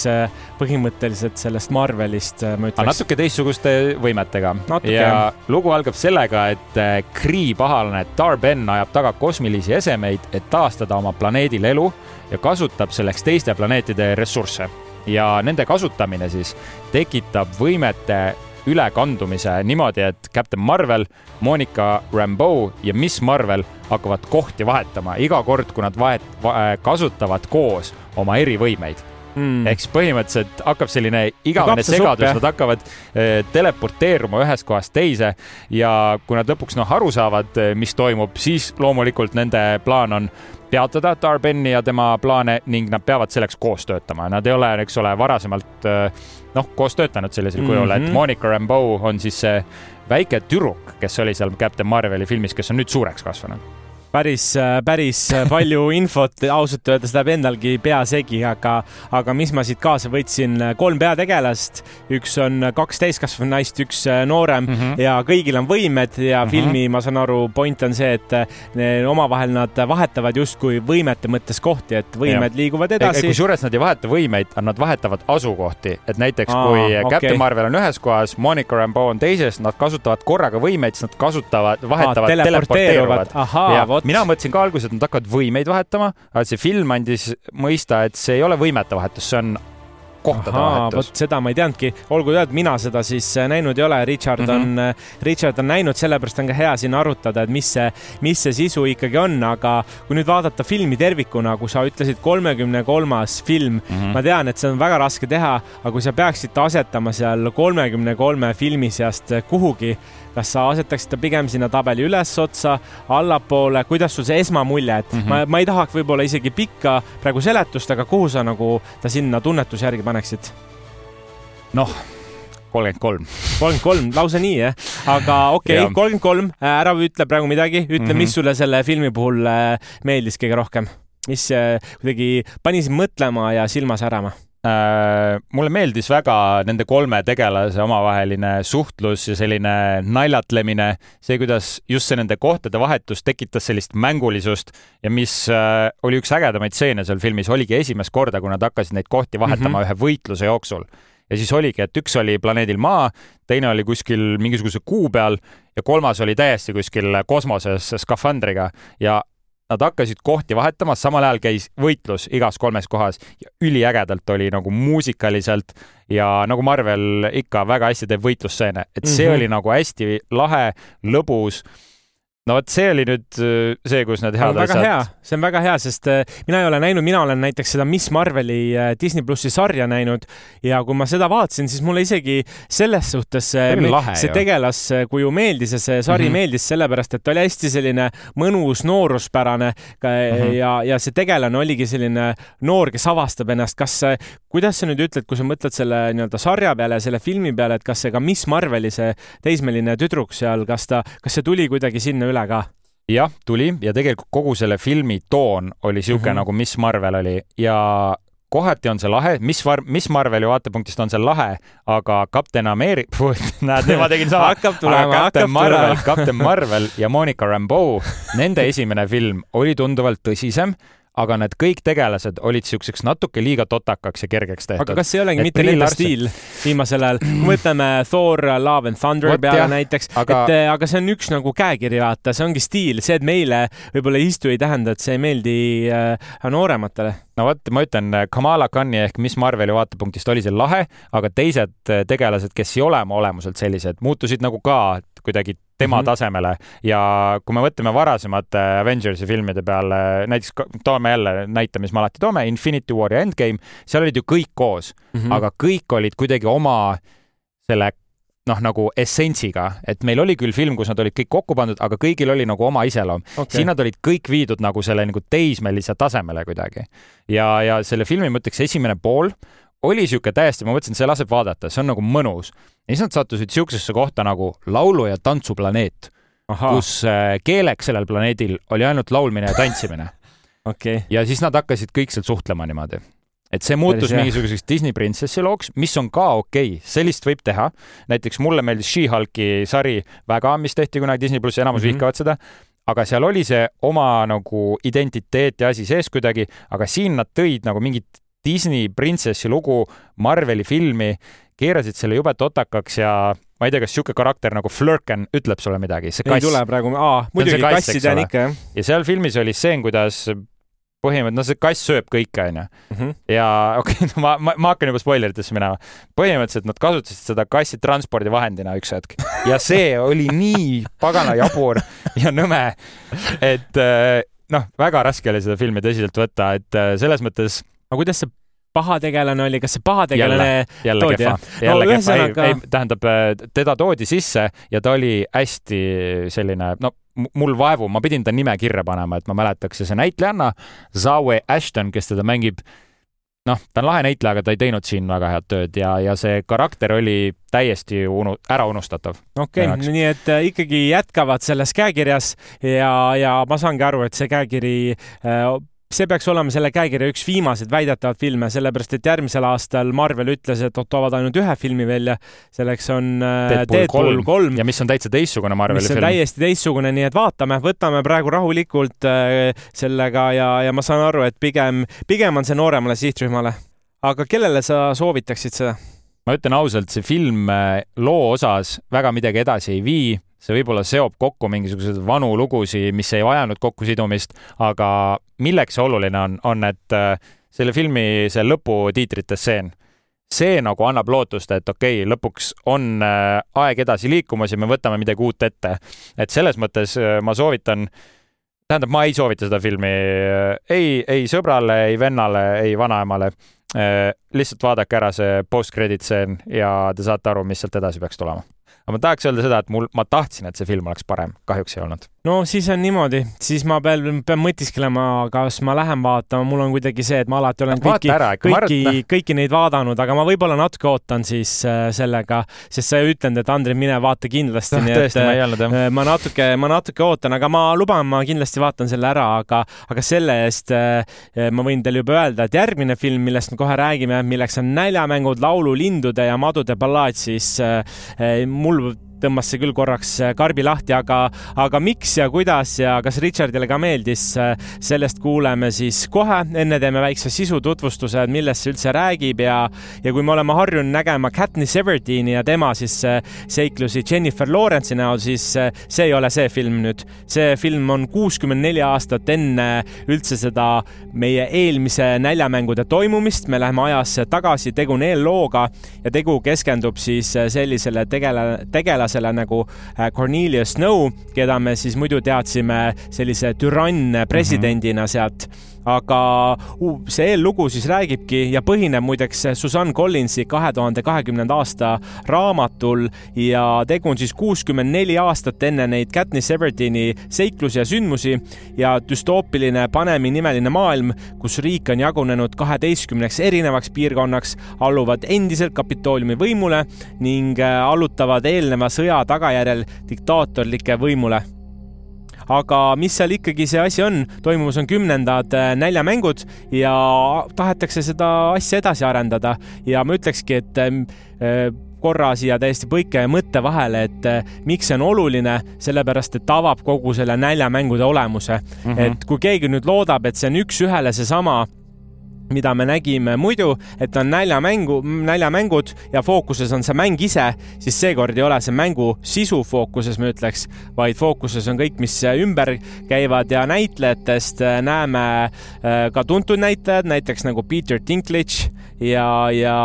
põhimõtteliselt sellest Marvelist, ma ütleks. natuke teistsuguste võimetega. ja lugu algab sellega, et Kree pahalane Dar-Ben ajab taga kosmilisi esemeid, et taastada oma planeedil elu ja kasutab selleks teiste planeetide ressursse ja nende kasutamine siis tekitab võimete ülekandumise niimoodi, et Captain Marvel, Monica Rambeau ja Miss Marvel hakkavad kohti vahetama iga kord, kui nad vahet va,, kasutavad koos oma erivõimeid. Mm.. ehk siis põhimõtteliselt hakkab selline igavene segadus, nad hakkavad eh, teleporteeruma ühest kohast teise ja kui nad lõpuks noh aru saavad, eh, mis toimub, siis loomulikult nende plaan on peatada Darbenni ja tema plaane ning nad peavad selleks koos töötama. Nad ei ole, eks ole, varasemalt eh, noh, koos töötanud sellisel mm -hmm. kujul, et mhm. Monica Rambeau on siis see väike tüdruk, kes oli seal Captain Marveli filmis, kes on nüüd suureks kasvanud päris, päris palju infot, ausalt öeldes läheb endalgi pea segi, aga, aga mis ma siit kaasa võtsin, kolm peategelast, üks on kaks täiskasvanud naist, üks noorem mm -hmm. ja kõigil on võimed ja mm -hmm. filmi, ma saan aru, point on see, et omavahel nad vahetavad justkui võimete mõttes kohti, et võimed ja. liiguvad edasi. kusjuures nad ei vaheta võimeid, nad vahetavad asukohti, et näiteks Aa, kui okay. Captain Marvel on ühes kohas, Monica Rambeau on teises, nad kasutavad korraga võimeid, siis nad kasutavad, vahetavad, teleporteeruvad. ahaa, vot mina mõtlesin ka alguses, et nad hakkavad võimeid vahetama, aga see film andis mõista, et see ei ole võimete vahetus, see on kohtade vahetus. vot seda ma ei teadnudki, olgu öeldud, mina seda siis äh, näinud ei ole, Richard mm -hmm. on, mhm. äh, Richard on näinud, sellepärast on ka hea siin arutada, et mis see, mis see sisu ikkagi on, aga kui nüüd vaadata filmi tervikuna, kui sa ütlesid kolmekümne kolmas film mm, -hmm. ma tean, et see on väga raske teha, aga kui sa peaksid asetama seal kolmekümne kolme filmi seast kuhugi kas sa asetaksid ta pigem sinna tabeli ülesotsa, allapoole, kuidas sul see esmamulje, et mm -hmm. ma, ma ei tahaks võib-olla isegi pikka praegu seletust, aga kuhu sa nagu ta sinna tunnetuse järgi paneksid? noh, kolmkümmend kolm. kolmkümmend kolm, lausa nii jah, aga okei okay,, kolmkümmend kolm, äh, ära ütle praegu midagi, ütle mm, -hmm. mis sulle selle filmi puhul äh, meeldis kõige rohkem, mis äh, kuidagi pani sind mõtlema ja silma särama mulle meeldis väga nende kolme tegelase omavaheline suhtlus ja selline naljatlemine, see, kuidas just see nende kohtade vahetus tekitas sellist mängulisust ja mis äh, oli üks ägedamaid stseene seal filmis, oligi esimest korda, kui nad hakkasid neid kohti vahetama mm -hmm. ühe võitluse jooksul. ja siis oligi, et üks oli planeedil Maa, teine oli kuskil mingisuguse kuu peal ja kolmas oli täiesti kuskil kosmoses skafandriga ja nad hakkasid kohti vahetama, samal ajal käis võitlus igas kolmes kohas ja üliägedalt oli nagu muusikaliselt ja nagu Marvel ikka väga hästi teeb võitlusseene, et see mm -hmm. oli nagu hästi lahe, lõbus no vot, see oli nüüd äh, see, kus need head asjad. see on väga hea, sest äh, mina ei ole näinud, mina olen näiteks seda Miss Marveli äh, Disney plussi sarja näinud ja kui ma seda vaatasin, siis mulle isegi selles suhtes see, see tegelaskuju meeldis ja see sari mm -hmm. meeldis sellepärast, et ta oli hästi selline mõnus nooruspärane mm -hmm. ja, ja see tegelane oligi selline noor, kes avastab ennast. kas, kuidas sa nüüd ütled, kui sa mõtled selle nii-öelda sarja peale ja selle filmi peale, et kas see ka Miss Marveli see teismeline tüdruk seal, kas ta, kas see tuli kuidagi sinna üle? Üle ka jah, tuli ja tegelikult kogu selle filmi toon oli sihuke mm -hmm. nagu Miss Marvel oli ja kohati on see lahe, mis mis Marveli vaatepunktist on see lahe, aga Kapten Ameerika, näed, ma tegin sama. hakkab tulema, hakkab tulema. Kapten Marvel ja Monica Rambeau, nende esimene film oli tunduvalt tõsisem aga need kõik tegelased olid siukseks natuke liiga totakaks ja kergeks tehtud. aga kas ei olegi et mitte nende stiil viimasel ajal, kui mõtleme Thor, Love and Thunder What, peale jah, näiteks aga..., et eh, aga see on üks nagu käekiri, vaata, see ongi stiil, see, et meile võib-olla ei istu, ei tähenda, et see ei meeldi äh, noorematele. No vot, ma ütlen, Kamala Khani ehk Miss Marveli vaatepunktist oli see lahe, aga teised eh, tegelased, kes ei ole oma olemuselt sellised, muutusid nagu ka kuidagi tema mm -hmm. tasemele ja kui me mõtleme varasemate Avengersi filmide peale, näiteks toome jälle näite, mis me alati toome, Infinity War ja Endgame, seal olid ju kõik koos mm, -hmm. aga kõik olid kuidagi oma selle noh, nagu essentsiga, et meil oli küll film, kus nad olid kõik kokku pandud, aga kõigil oli nagu oma iseloom okay.. siin nad olid kõik viidud nagu selle nagu teismelise tasemele kuidagi. ja, ja selle filmi, ma ütleks, esimene pool oli niisugune täiesti, ma mõtlesin, see laseb vaadata, see on nagu mõnus. ja siis nad sattusid niisugusesse kohta nagu laulu- ja tantsuplaneet, kus äh, keeleks sellel planeedil oli ainult laulmine ja tantsimine okay.. ja siis nad hakkasid kõik seal suhtlema niimoodi. et see muutus Päris mingisuguseks Disney printsessi looks, mis on ka okei okay., sellist võib teha. näiteks mulle meeldis She-Hulki sari väga, mis tehti kunagi Disney plussi, enamus mm -hmm. vihkavad seda aga seal oli see oma nagu identiteet ja asi sees kuidagi, aga siin nad tõid nagu mingit Disney printsessi lugu Marveli filmi, keerasid selle jube totakaks ja ma ei tea, kas niisugune karakter nagu Flurken ütleb sulle midagi, see kass. ei tule praegu, aa, muidugi kassi tean ikka, jah. ja seal filmis oli stseen, kuidas põhimõtteliselt, no see kass sööb kõike, onju. Mhm. ja okei okay, no, ma, ma, ma hakkan juba spoileritesse minema. põhimõtteliselt nad kasutasid seda kassi transpordivahendina üks hetk ja see oli nii pagana jabur ja nõme, et äh, noh, väga raske oli seda filmi tõsiselt võtta, et äh, selles mõttes aga kuidas see pahategelane oli, kas see pahategelane jälle, jälle toodi, kehva, jälle no, kehva. ühesõnaga..., ei, ei, tähendab, teda toodi sisse ja ta oli hästi selline, no mul vaevu, ma pidin ta nime kirja panema, et ma mäletaks ja see näitlejanna, Zawe Ashton, kes teda mängib, noh, ta on lahe näitleja, aga ta ei teinud siin väga head tööd ja, ja see karakter oli täiesti unu-, ära unustatav. okei okay,, nii et äh, ikkagi jätkavad selles käekirjas ja, ja ma saangi aru, et see käekiri äh, see peaks olema selle käekirja üks viimaseid väidetavalt filme, sellepärast et järgmisel aastal Marvel ütles, et toovad ainult ühe filmi välja. selleks on äh, Deadpool, Deadpool kolm. ja mis on täitsa teistsugune Marveli film. mis on täiesti teistsugune, nii et vaatame, võtame praegu rahulikult äh, sellega ja, ja ma saan aru, et pigem, pigem on see nooremale sihtrühmale. aga kellele sa soovitaksid seda? ma ütlen ausalt, see film äh, loo osas väga midagi edasi ei vii see võib-olla seob kokku mingisuguseid vanu lugusid, mis ei vajanud kokkusidumist, aga milleks see oluline on, on, et äh, selle filmi see lõputiitrite stseen, see nagu annab lootust, et okei okay,, lõpuks on äh, aeg edasi liikumas ja me võtame midagi uut ette. et selles mõttes äh, ma soovitan, tähendab, ma ei soovita seda filmi ei, ei sõbrale, ei vennale, ei vanaemale. lihtsalt vaadake ära see post-credit stseen ja te saate aru, mis sealt edasi peaks tulema aga ma tahaks öelda seda, et mul, ma tahtsin, et see film oleks parem, kahjuks ei olnud. No siis on niimoodi, siis ma pean, pean mõtisklema, kas ma lähen vaatama, mul on kuidagi see, et ma alati olen kõiki, kõiki, kõiki neid vaadanud, aga ma võib-olla natuke ootan siis äh, sellega, sest sa ju ütlenud, et Andrei, mine vaata kindlasti no,. tõesti, ma ei olnud jah. Äh, ma natuke, ma natuke ootan, aga ma luban, ma kindlasti vaatan selle ära, aga, aga selle eest äh, ma võin teile juba öelda, et järgmine film, millest me kohe räägime, milleks on Näljamängud, laululindude ja madude ballaad, siis mul golv tõmbas see küll korraks äh, karbi lahti, aga, aga miks ja kuidas ja kas Richardile ka meeldis, äh, sellest kuuleme siis kohe. enne teeme väikse sisututvustuse, millest see üldse räägib ja, ja kui me oleme harjunud nägema Katniss Everdeen'i ja tema siis äh, seiklusi Jennifer Lawrence'i näol, siis see ei ole see film nüüd. see film on kuuskümmend neli aastat enne üldse seda meie eelmise näljamängude toimumist. me läheme ajas tagasi, tegu on eellooga ja tegu keskendub siis sellisele tegele, tegelasele, tegelasele nagu äh, Cornelius Snow, keda me siis muidu teadsime sellise türann presidendina mm -hmm. sealt aga see eellugu siis räägibki ja põhineb muideks Susanne Collinsi kahe tuhande kahekümnenda aasta raamatul ja tegu on siis kuuskümmend neli aastat enne neid Katniss Everdeen'i seiklusi ja sündmusi ja düstoopiline Panemi nimeline maailm, kus riik on jagunenud kaheteistkümneks erinevaks piirkonnaks, alluvad endiselt Kapitooliumi võimule ning äh, allutavad eelneva sõja tagajärjel diktaatorlike võimule aga mis seal ikkagi see asi on, toimumas on kümnendad äh, näljamängud ja tahetakse seda asja edasi arendada ja ma ütlekski, et ähm, äh, korra siia täiesti põike mõtte vahele, et äh, miks see on oluline, sellepärast et ta avab kogu selle näljamängude olemuse mm. -hmm. et kui keegi nüüd loodab, et see on üks-ühele seesama mida me nägime muidu, et on näljamängu, näljamängud ja fookuses on see mäng ise, siis seekord ei ole see mängu sisu fookuses, ma ütleks, vaid fookuses on kõik, mis ümber käivad ja näitlejatest näeme äh, ka tuntud näitlejad, näiteks nagu Peter Dinklage ja, ja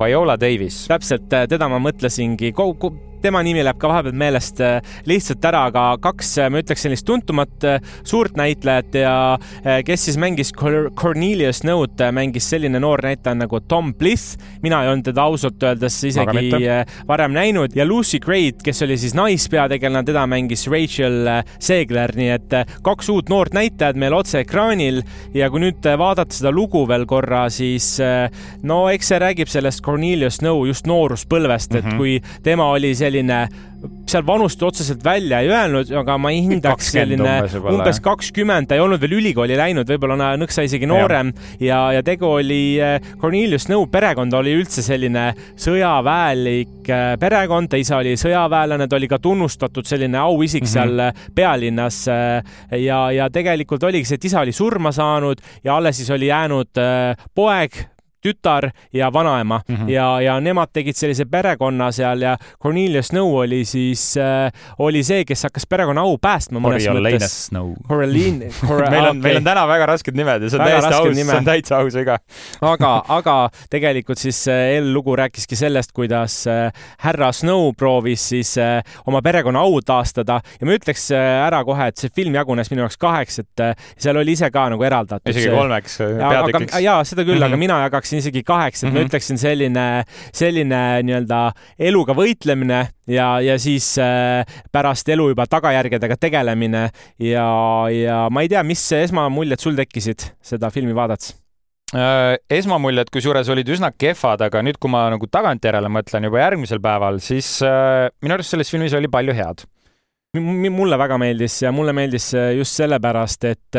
Viola Davis. täpselt, äh, teda ma mõtlesingi tema nimi läheb ka vahepeal meelest äh, lihtsalt ära, aga kaks, äh, ma ütleks sellist tuntumat äh, suurt näitlejat ja kes siis mängis Cornelius Snow'd, mängis selline noor näitleja nagu Tom Blith. mina ei olnud teda ausalt öeldes isegi varem näinud ja Lucy Gray, kes oli siis naispeategelane, teda mängis Rachel Segler, nii et kaks uut noort näitlejat meil otse-ekraanil ja kui nüüd vaadata seda lugu veel korra, siis no eks see räägib sellest Cornelius Snow just nooruspõlvest mm, -hmm. et mhm. kui tema oli selline selline, seal vanust otseselt välja ei öelnud, aga ma hindaks selline umbes kakskümmend, ta ei olnud veel ülikooli läinud, võib-olla nõksa isegi noorem ja, ja, ja tegu oli eh, Cornelius Snow perekond oli üldse selline sõjaväelik eh, perekond, ta isa oli sõjaväelane, ta oli ka tunnustatud selline auisik mm -hmm. seal eh, pealinnas. ja, ja tegelikult oligi see, et isa oli surma saanud ja alles siis oli jäänud poeg tütar ja vanaema mm -hmm. ja, ja nemad tegid sellise perekonna seal ja Cornelius Snow oli siis äh,, oli see, kes hakkas perekonna au päästma mõnes mõttes. Snow. Coraline Cora, meil on okay., meil on täna väga rasked nimed ja see on väga täiesti aus, see on täitsa aus viga. aga, aga tegelikult siis eellugu rääkiski sellest, kuidas äh, härra Snow proovis siis äh, oma perekonna au taastada ja ma ütleks äh, ära kohe, et see film jagunes minu jaoks kaheks, et seal oli ise ka nagu eraldatud. isegi kolmeks peatükiks. jaa, seda küll mm, -hmm. aga mhm. mina jagaksin isegi kaheks, et mm -hmm. ma mhm. ütleksin selline, selline nii-öelda eluga võitlemine ja, ja siis äh, pärast elu juba tagajärgedega tegelemine ja, ja ma ei tea, mis esmamuljed sul tekkisid seda filmi vaadates? Äh, esmamuljed kusjuures olid üsna kehvad, aga nüüd, kui ma nagu tagantjärele mõtlen juba järgmisel päeval, siis äh, minu arust selles filmis oli palju head mulle väga meeldis ja mulle meeldis just sellepärast, et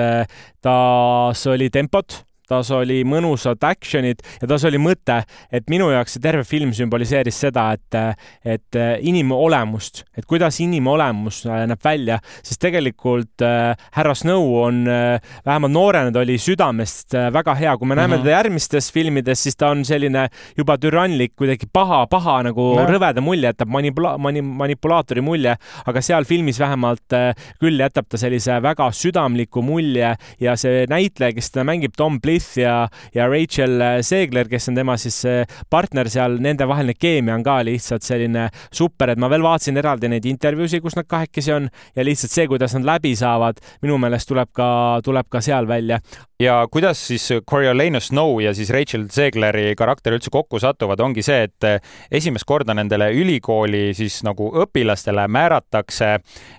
tas oli tempot tas oli mõnusad action'id ja tas oli mõte, et minu jaoks see terve film sümboliseeris seda, et, et inimolemust, et kuidas inimolemus näeb välja, sest tegelikult äh, härra Snow on äh, vähemalt noorena ta oli südamest äh, väga hea, kui me näeme mm -hmm. teda järgmistes filmides, siis ta on selline juba türanlik, kuidagi paha, paha nagu no. rõveda mulje, jätab manipula-, mani-, manipulaatori mulje, aga seal filmis vähemalt äh, küll jätab ta sellise väga südamliku mulje ja see näitleja, kes teda mängib, Tom Bliss, Smith ja, ja Rachel Seegler, kes on tema siis partner seal, nendevaheline keemia on ka lihtsalt selline super, et ma veel vaatasin eraldi neid intervjuusid, kus nad kahekesi on ja lihtsalt see, kuidas nad läbi saavad, minu meelest tuleb ka, tuleb ka seal välja. Ja kuidas siis Coriolanus Snow ja siis Rachel Zegleri karakter üldse kokku satuvad, ongi see, et esimest korda nendele ülikooli siis nagu õpilastele määratakse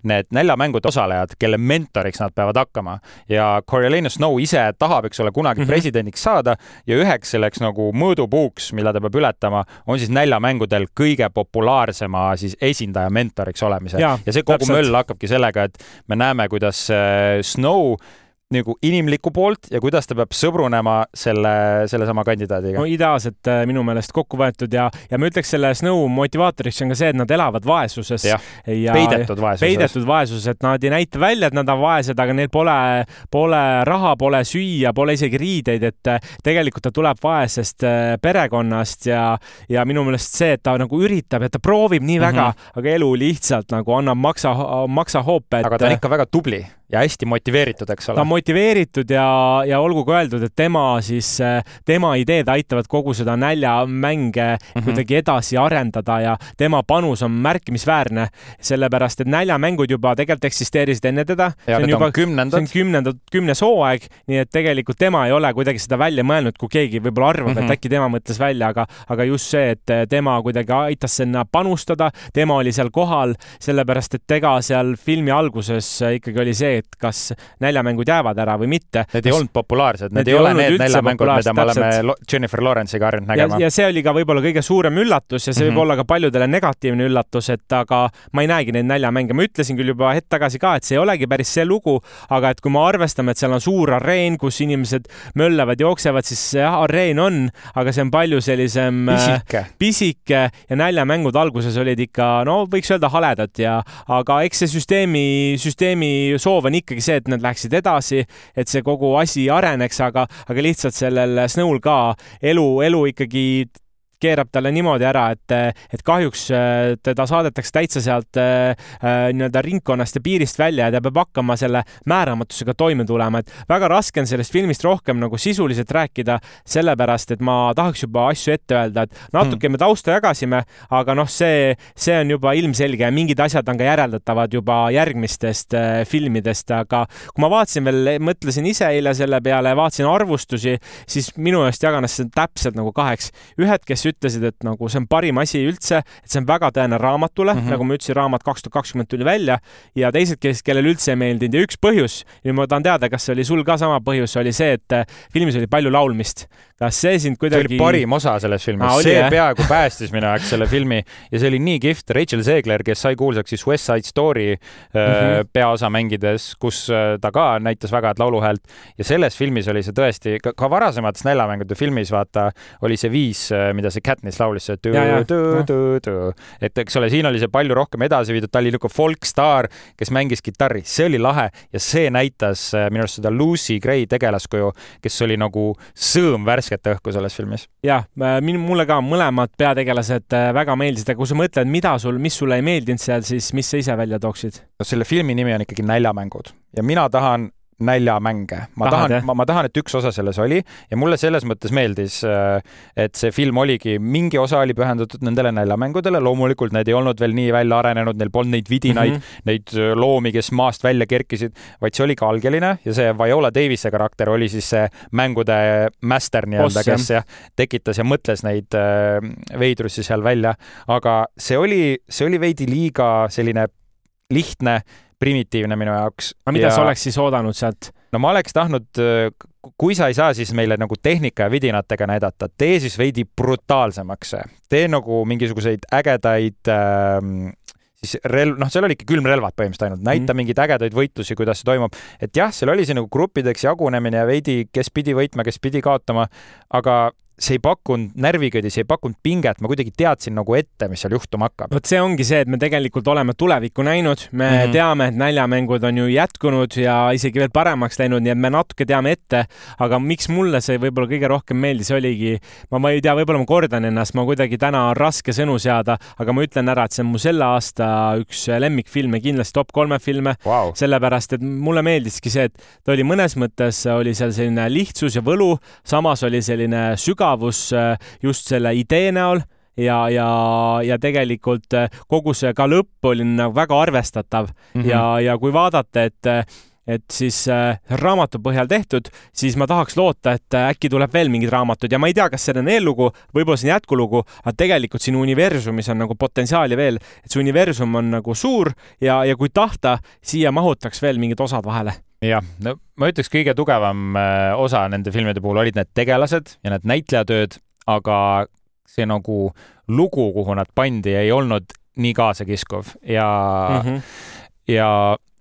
need näljamängude osalejad, kelle mentoriks nad peavad hakkama. Ja Coriolanus Snow ise tahab, eks ole, kunagi -hmm. presidendiks saada ja üheks selleks nagu mõõdupuuks, mida ta peab ületama, on siis näljamängudel kõige populaarsema siis esindaja mentoriks olemise ja, ja see kogu täpselt. möll hakkabki sellega, et me näeme, kuidas äh, Snow nagu inimlikku poolt ja kuidas ta peab sõbrunema selle, sellesama kandidaadiga? no ideaalselt äh, minu meelest kokku võetud ja, ja ma ütleks selle Snow motivaatoriks on ka see, et nad elavad vaesuses. ja, ja peidetud vaesuses. peidetud vaesuses, et nad ei näita välja, et nad on vaesed, aga neil pole, pole raha, pole süüa, pole isegi riideid, et äh, tegelikult ta tuleb vaesest äh, perekonnast ja, ja minu meelest see, et ta nagu üritab ja ta proovib nii väga mm, -hmm. aga elu lihtsalt nagu annab maksa, maksahoope et.... aga ta on ikka väga tubli ja hästi motiveeritud, eks ole. ta on motiveeritud ja, ja olgu ka öeldud, et tema siis, tema ideed aitavad kogu seda näljamänge mm -hmm. kuidagi edasi arendada ja tema panus on märkimisväärne, sellepärast et näljamängud juba tegelikult eksisteerisid enne teda. see on juba kümnendad. see on kümnendad, kümnes hooaeg, nii et tegelikult tema ei ole kuidagi seda välja mõelnud, kui keegi võib-olla arvab mm, -hmm. et mhm. äkki tema mõtles välja, aga, aga just see, et tema kuidagi aitas sinna panustada, tema oli seal kohal, sellepärast et ega seal filmi alguses ikkagi oli see, et kas näljamängud jäävad ära või mitte. Need ei olnud populaarsed, need ei ole need näljamängud, mida me oleme Jennifer Lawrence'iga harjunud nägema. ja see oli ka võib-olla kõige suurem üllatus ja see mm -hmm. võib olla ka paljudele negatiivne üllatus, et aga ma ei näegi neid näljamänge. ma ütlesin küll juba hetk tagasi ka, et see ei olegi päris see lugu, aga et kui me arvestame, et seal on suur areen, kus inimesed möllavad, jooksevad, siis jah, areen on, aga see on palju sellisem äh, pisike, pisike ja näljamängud alguses olid ikka, no võiks öelda haledad ja, aga eks see süsteemi, süsteemi soov on ikkagi see, et nad läheksid edasi, et see kogu asi areneks, aga, aga lihtsalt sellel Snow'l ka elu, elu ikkagi keerab talle niimoodi ära, et, et kahjuks äh, teda saadetakse täitsa sealt äh, äh, nii-öelda ringkonnast ja piirist välja ja ta peab hakkama selle määramatusega toime tulema, et väga raske on sellest filmist rohkem nagu sisuliselt rääkida, sellepärast et ma tahaks juba asju ette öelda, et natuke hmm. me tausta jagasime, aga noh, see, see on juba ilmselge ja mingid asjad on ka järeldatavad juba järgmistest filmidest, aga kui ma vaatasin veel, mõtlesin ise eile selle peale, vaatasin arvustusi, siis minu jaoks jaganes see täpselt nagu kaheks. ühed, kes ütlesid, et nagu see on parim asi üldse, et see on väga tõene raamatule mm, -hmm. nagu ma ütlesin, raamat kaks tuhat kakskümmend tuli välja ja teised, kes, kellele üldse ei meeldinud ja üks põhjus, ja ma tahan teada, kas oli sul ka sama põhjus, oli see, et äh, filmis oli palju laulmist. kas see sind kuidagi? see oli parim osa selles filmis ah,, see jah? peaaegu päästis minu jaoks selle filmi ja see oli nii kihvt. Rachel Zegler, kes sai kuulsaks siis West Side Story mm -hmm. peaosa mängides, kus äh, ta ka näitas väga head lauluhäält ja selles filmis oli see tõesti, ka varasemates näljamängude filmis, vaata, oli see viis, mida see Katniss laulis see tõ-tõ-tõ-tõ, et eks ole, siin oli see palju rohkem edasi viidud, ta oli nagu folkstaar, kes mängis kitarri, see oli lahe ja see näitas äh, minu arust seda Lucy Gray tegelaskuju, kes oli nagu sõõm värsket õhku selles filmis. jah, minu, mulle ka mõlemad peategelased äh, väga meeldisid, aga kui sa mõtled, mida sul, mis sulle ei meeldinud seal, siis mis sa ise välja tooksid? no selle filmi nimi on ikkagi Näljamängud ja mina tahan näljamänge. ma Tahad, tahan, ma, ma tahan, et üks osa selles oli ja mulle selles mõttes meeldis, äh, et see film oligi, mingi osa oli pühendatud nendele näljamängudele, loomulikult need ei olnud veel nii välja arenenud, neil polnud neid vidinaid mm, -hmm. neid äh, loomi, kes maast välja kerkisid, vaid see oli ka algeline ja see Viola Davise karakter oli siis see mängude master nii-öelda, kes jah, tekitas ja mõtles neid äh, veidrusi seal välja, aga see oli, see oli veidi liiga selline lihtne primitiivne minu jaoks. aga mida ja... sa oleks siis oodanud sealt? no ma oleks tahtnud, kui sa ei saa siis meile nagu tehnika ja vidinatega näidata, tee siis veidi brutaalsemaks tee nagu mingisuguseid ägedaid äh, siis relv, noh, seal oli ikka külmrelvad põhimõtteliselt ainult, näita mm. mingeid ägedaid võitlusi, kuidas see toimub. et jah, seal oli see nagu gruppideks jagunemine ja veidi, kes pidi võitma, kes pidi kaotama, aga see ei pakkunud närvikõdi, see ei pakkunud pinget, ma kuidagi teadsin nagu ette, mis seal juhtuma hakkab. vot see ongi see, et me tegelikult oleme tulevikku näinud, me mm -hmm. teame, et näljamängud on ju jätkunud ja isegi veel paremaks läinud, nii et me natuke teame ette, aga miks mulle see võib-olla kõige rohkem meeldis, oligi, ma, ma ei tea, võib-olla ma kordan ennast, ma kuidagi täna on raske sõnu seada, aga ma ütlen ära, et see on mu selle aasta üks lemmikfilme, kindlasti top kolme filme wow., sellepärast et mulle meeldiski see, et ta oli mõnes mõttes, oli seal selline lihtsus ja võlu, samas oli selline sügav sügavus äh, just selle idee näol ja, ja, ja tegelikult äh, kogu see ka lõpp oli nagu väga arvestatav. Mm -hmm. ja, ja kui vaadata, et äh, et siis äh, raamatu põhjal tehtud, siis ma tahaks loota, et äh, äkki tuleb veel mingid raamatud. Ja ma ei tea, kas see on eellugu, võib-olla see on jätkulugu, aga tegelikult siin universumis on nagu potentsiaali veel, et see universum on nagu suur ja, ja kui tahta, siia mahutaks veel mingid osad vahele jah, no ma ütleks, kõige tugevam äh, osa nende filmide puhul olid need tegelased ja need näitlejatööd, aga see nagu lugu, kuhu nad pandi, ei olnud nii kaasakiskuv ja mm, -hmm. Ja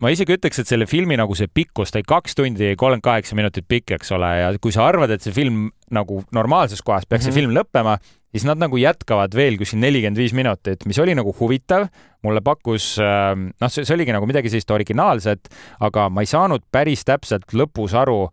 ma isegi ütleks, et selle filmi nagu see pikkus, ta oli kaks tundi ja kolmkümmend kaheksa minutit pikk, eks ole, ja kui sa arvad, et see film nagu normaalses kohas peaks mm -hmm. see mhm. film lõppema, siis nad nagu jätkavad veel kuskil nelikümmend viis minutit, mis oli nagu huvitav, mulle pakkus, ähm, noh, see, oligi nagu midagi sellist originaalset, aga ma ei saanud päris täpselt lõpus aru,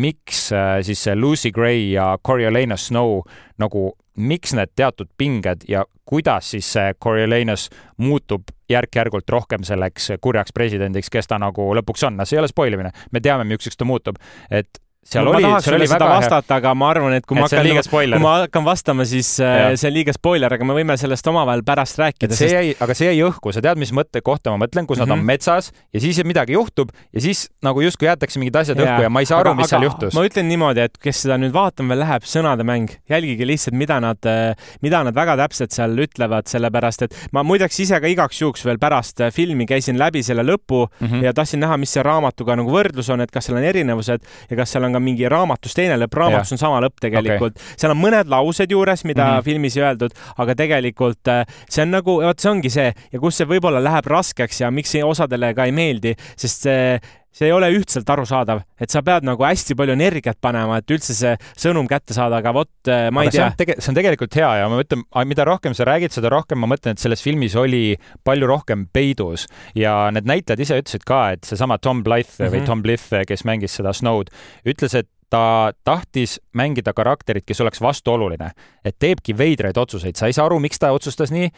miks äh, siis see Lucy Gray ja Coriolanus Snow nagu, miks need teatud pinged ja kuidas siis see Coriolanus muutub järk-järgult rohkem selleks kurjaks presidendiks, kes ta nagu lõpuks on. no see ei ole spoil imine, me teame, milliseks ta muutub, et seal no, oli, seal oli väga vastata, aga ma arvan, et kui ma hakkan, kui ma hakkan vastama, siis äh, ja. see on liiga spoiler, aga me võime sellest omavahel pärast rääkida. see sest... jäi, aga see jäi õhku, sa tead, mis mõttekohta ma mõtlen, kus mm -hmm. nad on mhm. metsas ja siis midagi juhtub ja siis nagu justkui jäetakse mingid asjad ja. õhku ja ma ei saa aru, mis aga, seal juhtus. ma ütlen niimoodi, et kes seda nüüd vaatama läheb, sõnademäng, jälgige lihtsalt, mida nad, äh, mida nad väga täpselt seal ütlevad, sellepärast et ma muideks ise ka igaks juhuks veel pärast äh, filmi käisin läbi selle lõpu mm -hmm. ja tahtsin näha, mis see raamatuga nagu võrdlus on, et kas seal on erinevused ja kas seal on ka mingi raamatus üks teine lõpp, raamatus on sama lõpp tegelikult. Okay.. seal on mõned laused juures, mida mm -hmm. filmis ei öeldud, aga tegelikult äh, see on nagu, vot see ongi see ja kus see võib-olla läheb raskeks ja miks osadele ka ei meeldi, sest see see ei ole ühtselt arusaadav, et sa pead nagu hästi palju energiat panema, et üldse see sõnum kätte saada, aga vot äh, ma aga ei tea. see on tegelikult hea ja ma mõtlen, mida rohkem sa räägid, seda rohkem ma mõtlen, et selles filmis oli palju rohkem peidus ja need näitlejad ise ütlesid ka, et seesama Tom Blythe mm -hmm. või mhm. Tom Blythe, kes mängis seda Snowd, ütles, et ta tahtis mängida karakterit, kes oleks vastuoluline, et teebki veidraid otsuseid, sa ei saa aru, miks ta otsustas nii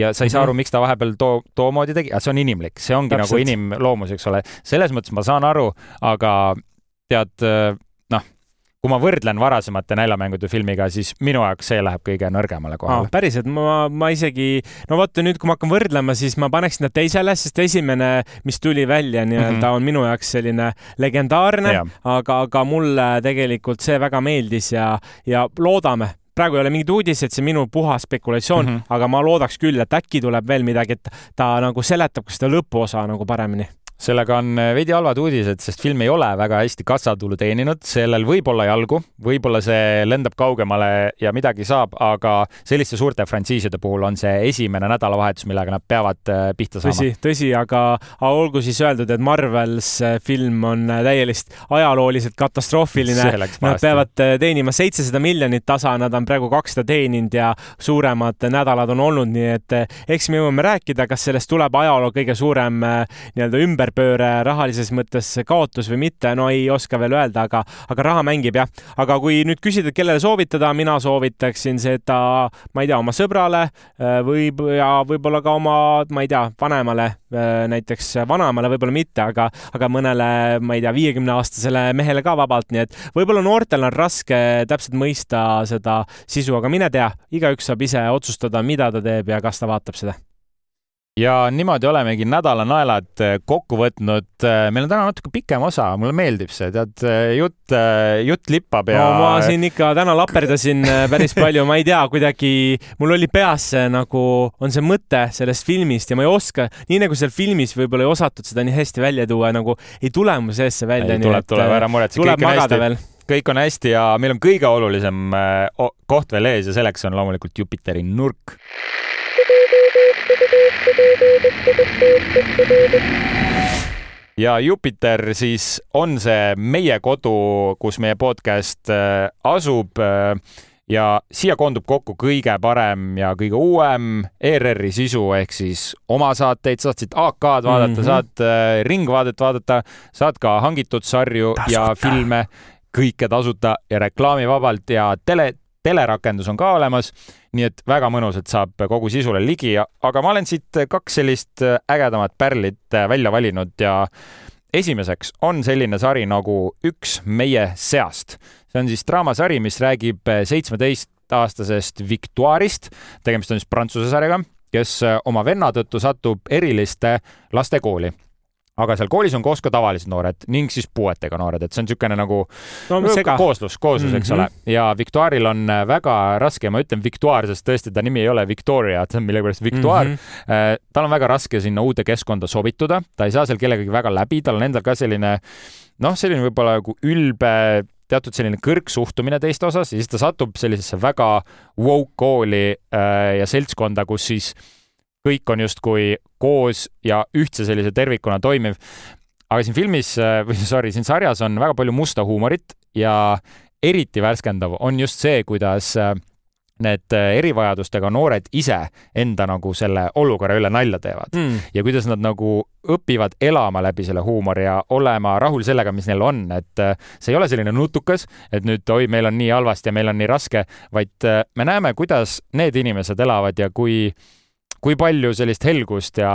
ja sa ei saa aru, miks ta vahepeal too, too moodi tegi, aga see on inimlik, see ongi Täpselt. nagu inimloomus, eks ole. selles mõttes ma saan aru, aga tead, kui ma võrdlen varasemate näljamängude filmiga, siis minu jaoks see läheb kõige nõrgemale kohale ah,. päriselt, ma, ma isegi, no vot nüüd, kui ma hakkan võrdlema, siis ma paneksin ta teisele, sest esimene, mis tuli välja nii-öelda mm, -hmm. on minu jaoks selline legendaarne, aga, aga mulle tegelikult see väga meeldis ja, ja loodame, praegu ei ole mingeid uudiseid, see on minu puhas spekulatsioon mm, -hmm. aga ma loodaks küll, et äkki tuleb veel midagi, et ta nagu seletab ka seda lõpuosa nagu paremini sellega on äh, veidi halvad uudised, sest film ei ole väga hästi kassatulu teeninud, sellel võib olla jalgu, võib-olla see lendab kaugemale ja midagi saab, aga selliste suurte frantsiiside puhul on see esimene nädalavahetus, millega nad peavad äh, pihta saama. tõsi, tõsi, aga olgu siis öeldud, et Marvels äh, film on täielikult ajalooliselt katastroofiline. Nad peavad teenima seitsesada miljonit tasa, nad on praegu kakssada teeninud ja suuremad nädalad on olnud, nii et eks me jõuame rääkida, kas sellest tuleb ajaloo kõige suurem nii-öelda ümber ümberpööre rahalises mõttes kaotus või mitte, no ei oska veel öelda, aga, aga raha mängib jah. aga kui nüüd küsida, kellele soovitada, mina soovitaksin seda, ma ei tea, oma sõbrale äh, või, ja võib-olla ka oma, ma ei tea, vanemale, äh, näiteks vanaemale võib-olla mitte, aga, aga mõnele, ma ei tea, viiekümne aastasele mehele ka vabalt, nii et võib-olla noortel on raske täpselt mõista seda sisu, aga mine tea, igaüks saab ise otsustada, mida ta teeb ja kas ta vaatab seda ja niimoodi olemegi nädala naelad äh, kokku võtnud. Äh, meil on täna natuke pikem osa, mulle meeldib see, tead, äh, jutt, jutt lippab ja no,. ma siin ikka täna laperdasin päris palju, ma ei tea, kuidagi mul oli peas see nagu, on see mõte sellest filmist ja ma ei oska, nii nagu seal filmis võib-olla ei osatud seda nii hästi välja tuua, nagu ei tule mu seest see välja. tuleb, tuleb, ära muretse. tuleb magada veel kõik on hästi ja meil on kõige olulisem koht veel ees ja selleks on loomulikult Jupiteri nurk ja Jupiter siis on see meie kodu, kus meie podcast äh, asub äh, ja siia koondub kokku kõige parem ja kõige uuem ERR-i sisu ehk siis oma saateid, saad siit AK-d vaadata mm, -hmm. saad Ringvaadet vaadata, saad ka hangitud sarju tasuta. ja filme, kõike tasuta ja reklaamivabalt ja tele, telerakendus on ka olemas nii et väga mõnusalt saab kogu sisule ligi, aga ma olen siit kaks sellist ägedamat pärlit välja valinud ja esimeseks on selline sari nagu Üks meie seast. see on siis draamasari, mis räägib seitsmeteistaastasest Victoire'ist, tegemist on siis prantsuse sarjaga, kes oma venna tõttu satub eriliste lastekooli aga seal koolis on koos ka tavalised noored ning siis puuetega noored, et see on niisugune nagu no, kooslus, kooslus, eks mm -hmm. ole. ja Victoire'il on äh, väga raske, ma ütlen Victoire, sest tõesti ta nimi ei ole Victoria, see on millegipärast Victoire mm. -hmm. tal on väga raske sinna uude keskkonda sobituda, ta ei saa seal kellegagi väga läbi, tal on endal ka selline noh, selline võib-olla nagu ülbe teatud selline kõrgsuhtumine teiste osas ja siis ta satub sellisesse väga woke kooli äh, ja seltskonda, kus siis kõik on justkui koos ja ühtse sellise tervikuna toimiv. aga siin filmis äh, või sorry, siin sarjas on väga palju musta huumorit ja eriti värskendav on just see, kuidas äh, need äh, erivajadustega noored ise enda nagu selle olukorra üle nalja teevad mm. ja kuidas nad nagu õpivad elama läbi selle huumori ja olema rahul sellega, mis neil on, et see ei ole selline nutukas, et nüüd oi, meil on nii halvasti ja meil on nii raske, vaid me näeme, kuidas need inimesed elavad ja kui äh, kui palju sellist helgust ja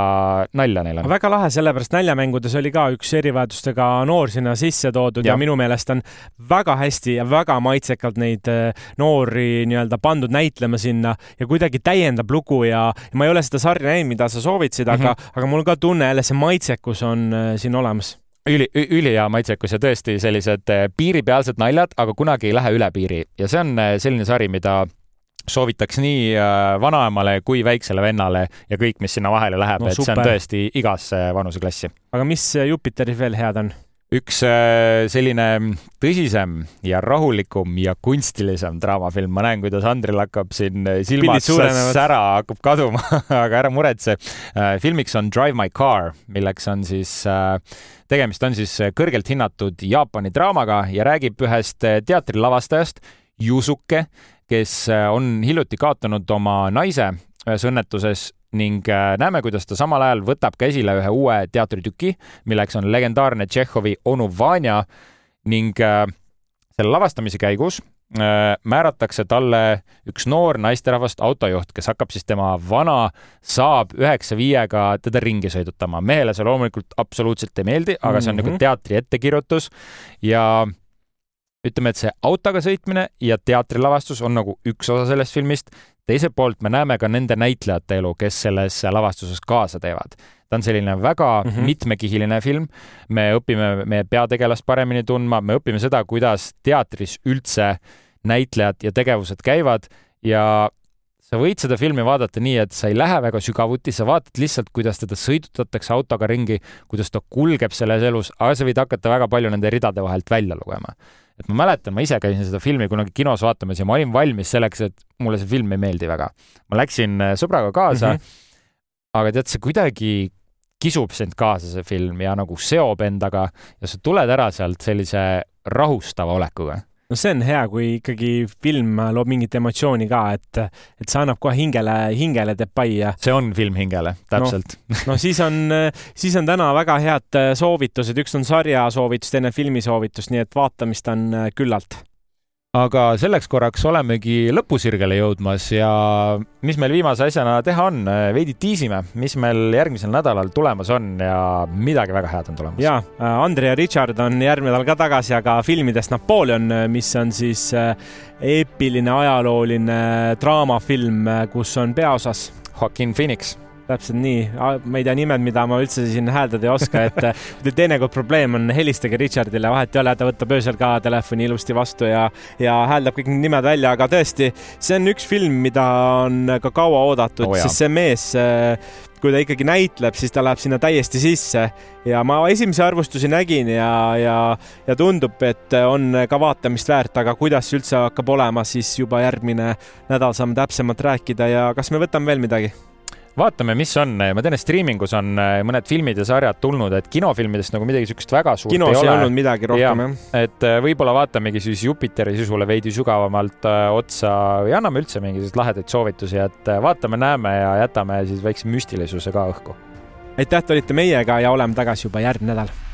nalja neil on. väga lahe, sellepärast näljamängudes oli ka üks erivajadustega noor sinna sisse toodud ja, ja minu meelest on väga hästi ja väga maitsekalt neid äh, noori nii-öelda pandud näitlema sinna ja kuidagi täiendab lugu ja, ja ma ei ole seda sarja näinud, mida sa soovitasid mm, -hmm. aga, mhm. aga mul ka tunne jälle see maitsekus on äh, siin olemas üli, ülihea maitsekus ja tõesti sellised äh, piiripealsed naljad, aga kunagi ei lähe üle piiri ja see on selline sari, mida soovitaks nii äh, vanaemale kui väiksele vennale ja kõik, mis sinna vahele läheb no,, et see on tõesti igasse vanuseklassi. aga mis Jupiteris veel head on? üks äh, selline tõsisem ja rahulikum ja kunstilisem draamafilm, ma näen, kuidas Andril hakkab siin silmad sära hakkab kaduma aga ära muretse. Äh, filmiks on Drive My Car, milleks on siis, tegemist on siis kõrgelt hinnatud Jaapani draamaga ja räägib ühest teatrilavastajast, Yusuke kes äh, on hiljuti kaotanud oma naise ühes õnnetuses ning äh, näeme, kuidas ta samal ajal võtab ka esile ühe uue teatritüki, milleks on legendaarne Tšehhovi Onu Vanja ning äh, selle lavastamise käigus määratakse talle üks noor naisterahvast autojuht, kes hakkab siis tema vana Saab üheksa viiega teda ringi sõidutama. mehele see loomulikult absoluutselt ei meeldi, aga see on mm -hmm. nagu teatri ettekirjutus ja ütleme, et see autoga sõitmine ja teatrilavastus on nagu üks osa sellest filmist. teiselt poolt me näeme ka nende näitlejate elu, kes selles lavastuses kaasa teevad. ta on selline väga mm -hmm. mitmekihiline film. me õpime meie peategelast paremini tundma, me õpime seda, kuidas teatris üldse näitlejad ja tegevused käivad ja sa võid seda filmi vaadata nii, et sa ei lähe väga sügavuti, sa vaatad lihtsalt, kuidas teda sõidutatakse autoga ringi, kuidas ta kulgeb selles elus, aga sa võid hakata väga palju nende ridade vahelt välja lugema. Et ma mäletan, ma ise käisin seda filmi kunagi kinos vaatamas ja ma olin valmis selleks, et mulle see film ei meeldi väga. ma läksin äh, sõbraga kaasa mm, -hmm. aga tead, see kuidagi kisub sind kaasa, see film, ja nagu seob endaga ja sa tuled ära sealt sellise rahustava olekuga no see on hea, kui ikkagi film loob mingit emotsiooni ka, et, et see annab kohe hingele, hingele teeb pai ja. see on film hingele, täpselt no,. no siis on, siis on täna väga head soovitused, üks on sarja soovitus, teine filmi soovitus, nii et vaatamist on küllalt aga selleks korraks olemegi lõpusirgele jõudmas ja mis meil viimase asjana teha on, veidi tiisime, mis meil järgmisel nädalal tulemas on ja midagi väga head on tulemas. ja, Andre ja Richard on järgmine nädal ka tagasi, aga filmidest Napoleon, mis on siis äh, eepiline ajalooline draamafilm, kus on peaosas Joaquin Phoenix täpselt nii, ma ei tea nimed, mida ma üldse siin hääldada ei oska, et kui teil teinekord probleem on, helistage Richardile, vahet ei ole, ta võtab öösel ka telefoni ilusti vastu ja, ja hääldab kõik need nimed välja, aga tõesti, see on üks film, mida on ka kaua oodatud oh,, sest see mees kui ta ikkagi näitleb, siis ta läheb sinna täiesti sisse. Ja ma esimesi arvustusi nägin ja, ja, ja tundub, et on ka vaatamist väärt, aga kuidas üldse hakkab olema, siis juba järgmine nädal saame täpsemalt rääkida ja kas me võtame veel midagi? Vaatame, mis on, ma tean, et striimingus on äh, mõned filmid ja sarjad tulnud, et kinofilmidest nagu midagi niisugust väga suurt Kinos ei ole. olnud midagi rohkem ja,, jah. et äh, võib-olla vaatamegi siis Jupiteri sisule veidi sügavamalt otsa või anname üldse mingisuguseid lahedaid soovitusi, et vaatame-näeme ja jätame siis väikse müstilisuse ka õhku. aitäh, et olite meiega ja oleme tagasi juba järgmine nädal